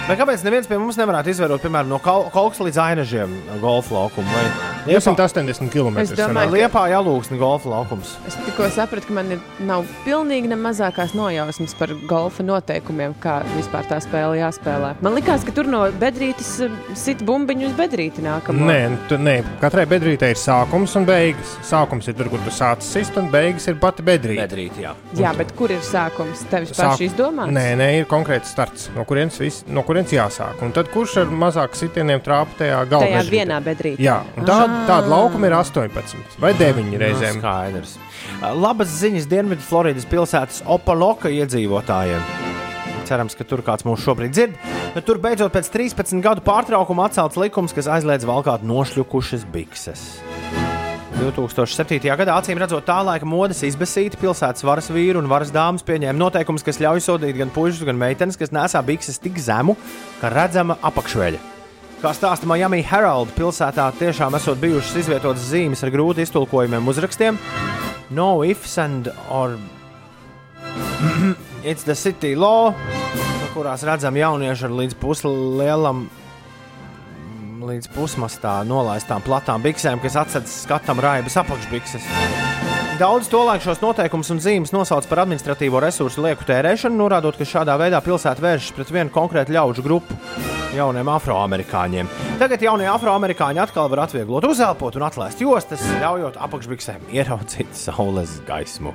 Bet kāpēc neviens pie mums nevarētu izvērot, piemēram, no Kal- Kaukas līdz Ainažiem golfa laukumu? Vai 280 km. Es domāju, ka- Liepā jālūksni golfa laukums. Es tikko sapratu, ka man ir, nav pilnīgi ne mazākās nojausmas par golfa noteikumiem, kā vispār tā spēle jāspēlē. Man liekas, ka tur no bedrītes eh, sit bumbiņu uz bedrīti nākamo. Nē, tu, nē, katrai bedrītei ir sākums un beigas. Sākums ir tur, kur tu sācis sist, un beigas ir pati bedrīte. Bedrīte, jā. Jā, bet kur ir sākums? Tevis paši izdomāts? Nē, nē, ir konkrēts starts, no kurienes, vis, no kurienes jāsāk. Un tad kurš ar mazāk sitieniem trāpa tajā galvā? Tajā vienā bedrītē. Jā, tā, tāda laukuma ir 18 vai 9 reizēm. Nu, skaidrs. Labas ziņas Dienvidu Floridas pilsētas Opaloka iedzīvotājiem. Cerams, ka tur kāds mūs šobrīd dzird. Bet tur beidzot pēc 13 gadu pārtraukuma atcelts likums, kas aizliedz valkāt nošļukušas bikses. 2007. gadā, acīm redzot, tā laika modes izbēsīti pilsētas varas vīri un varas dāmas pieņēma noteikumus, kas ļauj sodīt gan puikas, gan meitenes, kas nesā bikses tik zemu, ka redzama apakšveļa. Kā stāsta Miami Herald, pilsētā tiešām esot bijušas izvietotas zīmes ar grūti iztulkojumiem uzrakstiem. No ifs and or it's the city law, kurās redzam jaunieši ar līdz puslielam, līdz pusmastā nolaistām platām biksēm, kas atsedz skatam raibas apakšbikses. Daudz tolaik šos noteikumus un zīmes nosauc par administratīvo resursu lieku tērēšanu, norādot, ka šādā veidā pilsēta vēršas pret vienu konkrētu ļaužu grupu - jauniem afroamerikāņiem. Tagad jaunie afroamerikāņi atkal var atvieglot uzelpot un atlaist jostas, ļaujot apakšbiksēm ieraudzīt saules gaismu.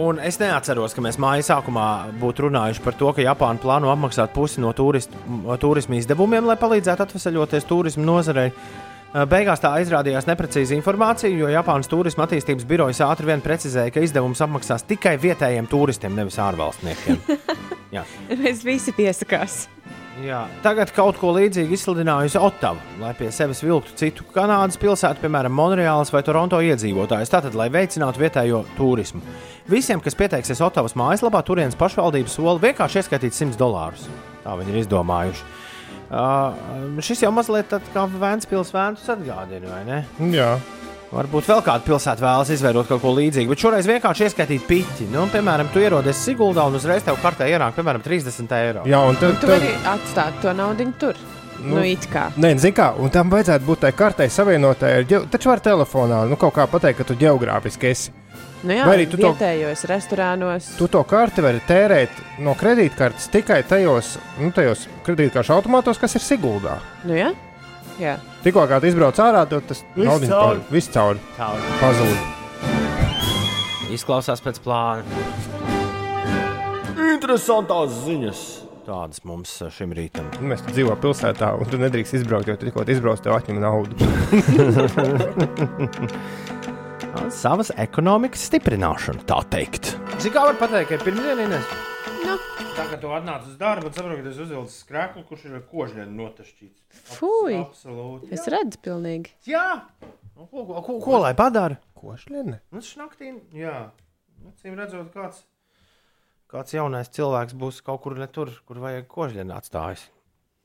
Un es neatceros, ka mēs mājas sākumā būtu runājuši par to, ka Japāna plāno apmaksāt pusi no turist, turisma izdevumiem, lai palīdzētu atvesaļoties turismu nozarei. Uh, Beigās tā izrādījās neprecīza informācija, jo Japānas turisma attīstības birojas ātri vien precizēja, ka izdevums apmaksās tikai vietējiem turistiem, nevis ārvalstniekiem. Mēs visi piesakās. Jā. Tagad kaut ko līdzīgu izsludinājusi Ottava, lai pie sevis vilktu citu Kanādas pilsētu, piemēram, Monreālas vai Toronto iedzīvotājus. Tātad, lai veicinātu vietējo turismu. Visiem, kas pieteiksies Ottavas mājaslapā, turienes pašvaldības sola vienkārši ieskaitīt 100 dolārus. Tā viņi ir izdomājuši. Uh, šis jau mazliet tā kā Vēncpils vēntus atgādina, vai ne? Jā. Varbūt vēl kāda pilsēta vēlas izveidot kaut ko līdzīgu, bet šoreiz vienkārši ieskaitīt piķi. Nu, piemēram, tu ierodies Siguldā un uzreiz tev kartē ienāk, piemēram, 30 eiro. Jā, un tad, Tu vari atstāt to naudu tur. Nu, nu it kā. Nē, zini kā, un tam vajadzētu būt tai kartei savienotai ar ģeo... Taču var telefonā, nu kaut kā pateikt, ka tu geogrāfiski esi. Nu jā, Vai arī tu to- vietējos restorānos. Tu to karti vari tērēt no kredītkartes tikai tajos, nu, tajos kredītkaršu automātos, kas ir Siguldā. Nu, jā? Jā. Tikko kā tu izbrauc ārā, tad tas cauri. pa- viss cauri. Cauri. Pazūd. Izklausās pēc plāna. Interesantās ziņas. Tādas mums uh, šim rītam. Mēs te dzīvojam pilsētā, un tu nedrīkst izbraukt, jo tu tikko izbrauc, tev atņem naudu. Savas ekonomikas stiprināšana, tā teikt. Cik kā var pateikt, ka ir pirmdiena? Nu. Tagad tu atnāc uz darbu un saproti, ka tas uzvilcis skrēklu, kurš ir ar kožģēnu notašķīts. Fui! Absolūti. Es redzu, pilnīgi. Jā! Nu, Ko, ko, ko, ko lai padara? Kožģēne? Nu, šnaktī, jā. Acīm redzot, kāds, kāds jaunais cilvēks būs kaut kur ne tur, kur vajag kožģēnu atstājis.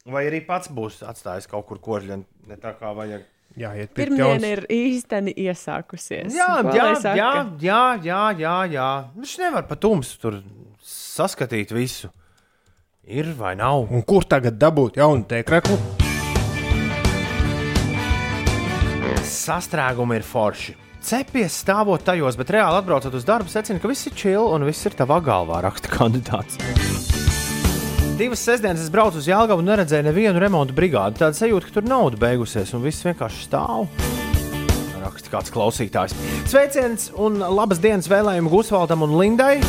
Vai arī pats būs atstājis kaut kur kožģēnu, ne tā kā vajag. Jā, iet Pirmdiena ir īsteni iesākusies. Jā, Ko jā, lai saka? jā, jā, jā, jā, jā. Viņš nevar pat tumsu tur saskatīt visu. Ir vai nav? Un kur tagad dabūt jaunu tēkreklu? Sastrēgumi ir forši. Cepies stāvot tajos, bet reāli atbraucot uz darbu, secina, ka viss ir čili un viss ir tavā galvā, raksta kandidāts. Divas sestdienas es braucu uz Jālgavu un neredzēju nevienu remontu brigādi. Tāda sajūta, ka tur nauda beigusies un viss vienkārši stāv. Raksta kāds klausītājs. Sveiciens un labas dienas vēlējumu Gusvaldam un Lindai.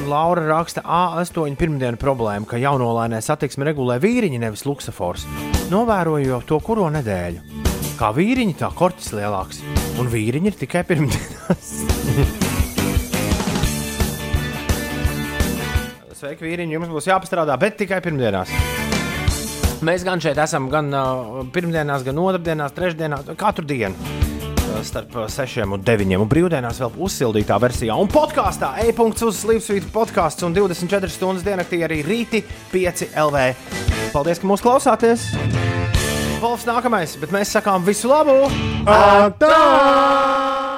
Un Laura raksta A8 pirmdienu problēmu, ka jaunolainē satiksmi regulē vīriņi, nevis luksafors. Novēroju jau to kuro nedēļu. Kā vīriņi, tā korķis lielāks. Un vīriņi ir tikai pirmdienās. Sveiki, vīriņi! Jums būs jāpastrādā, bet tikai pirmdienās. Mēs gan šeit esam, gan uh, pirmdienās, gan otrdienās, trešdienās, katru dienu. Starp 6 un 9. un brīvdienās vēl uzsildītā versijā. Un podkāstā e-punkts uz Slimsvītra podkāsts un 24 stundas diennaktī arī rīti 5 LV. Paldies, ka mūs klausāties! Wolfs nākamais, bet mēs sakām visu labu! Atā!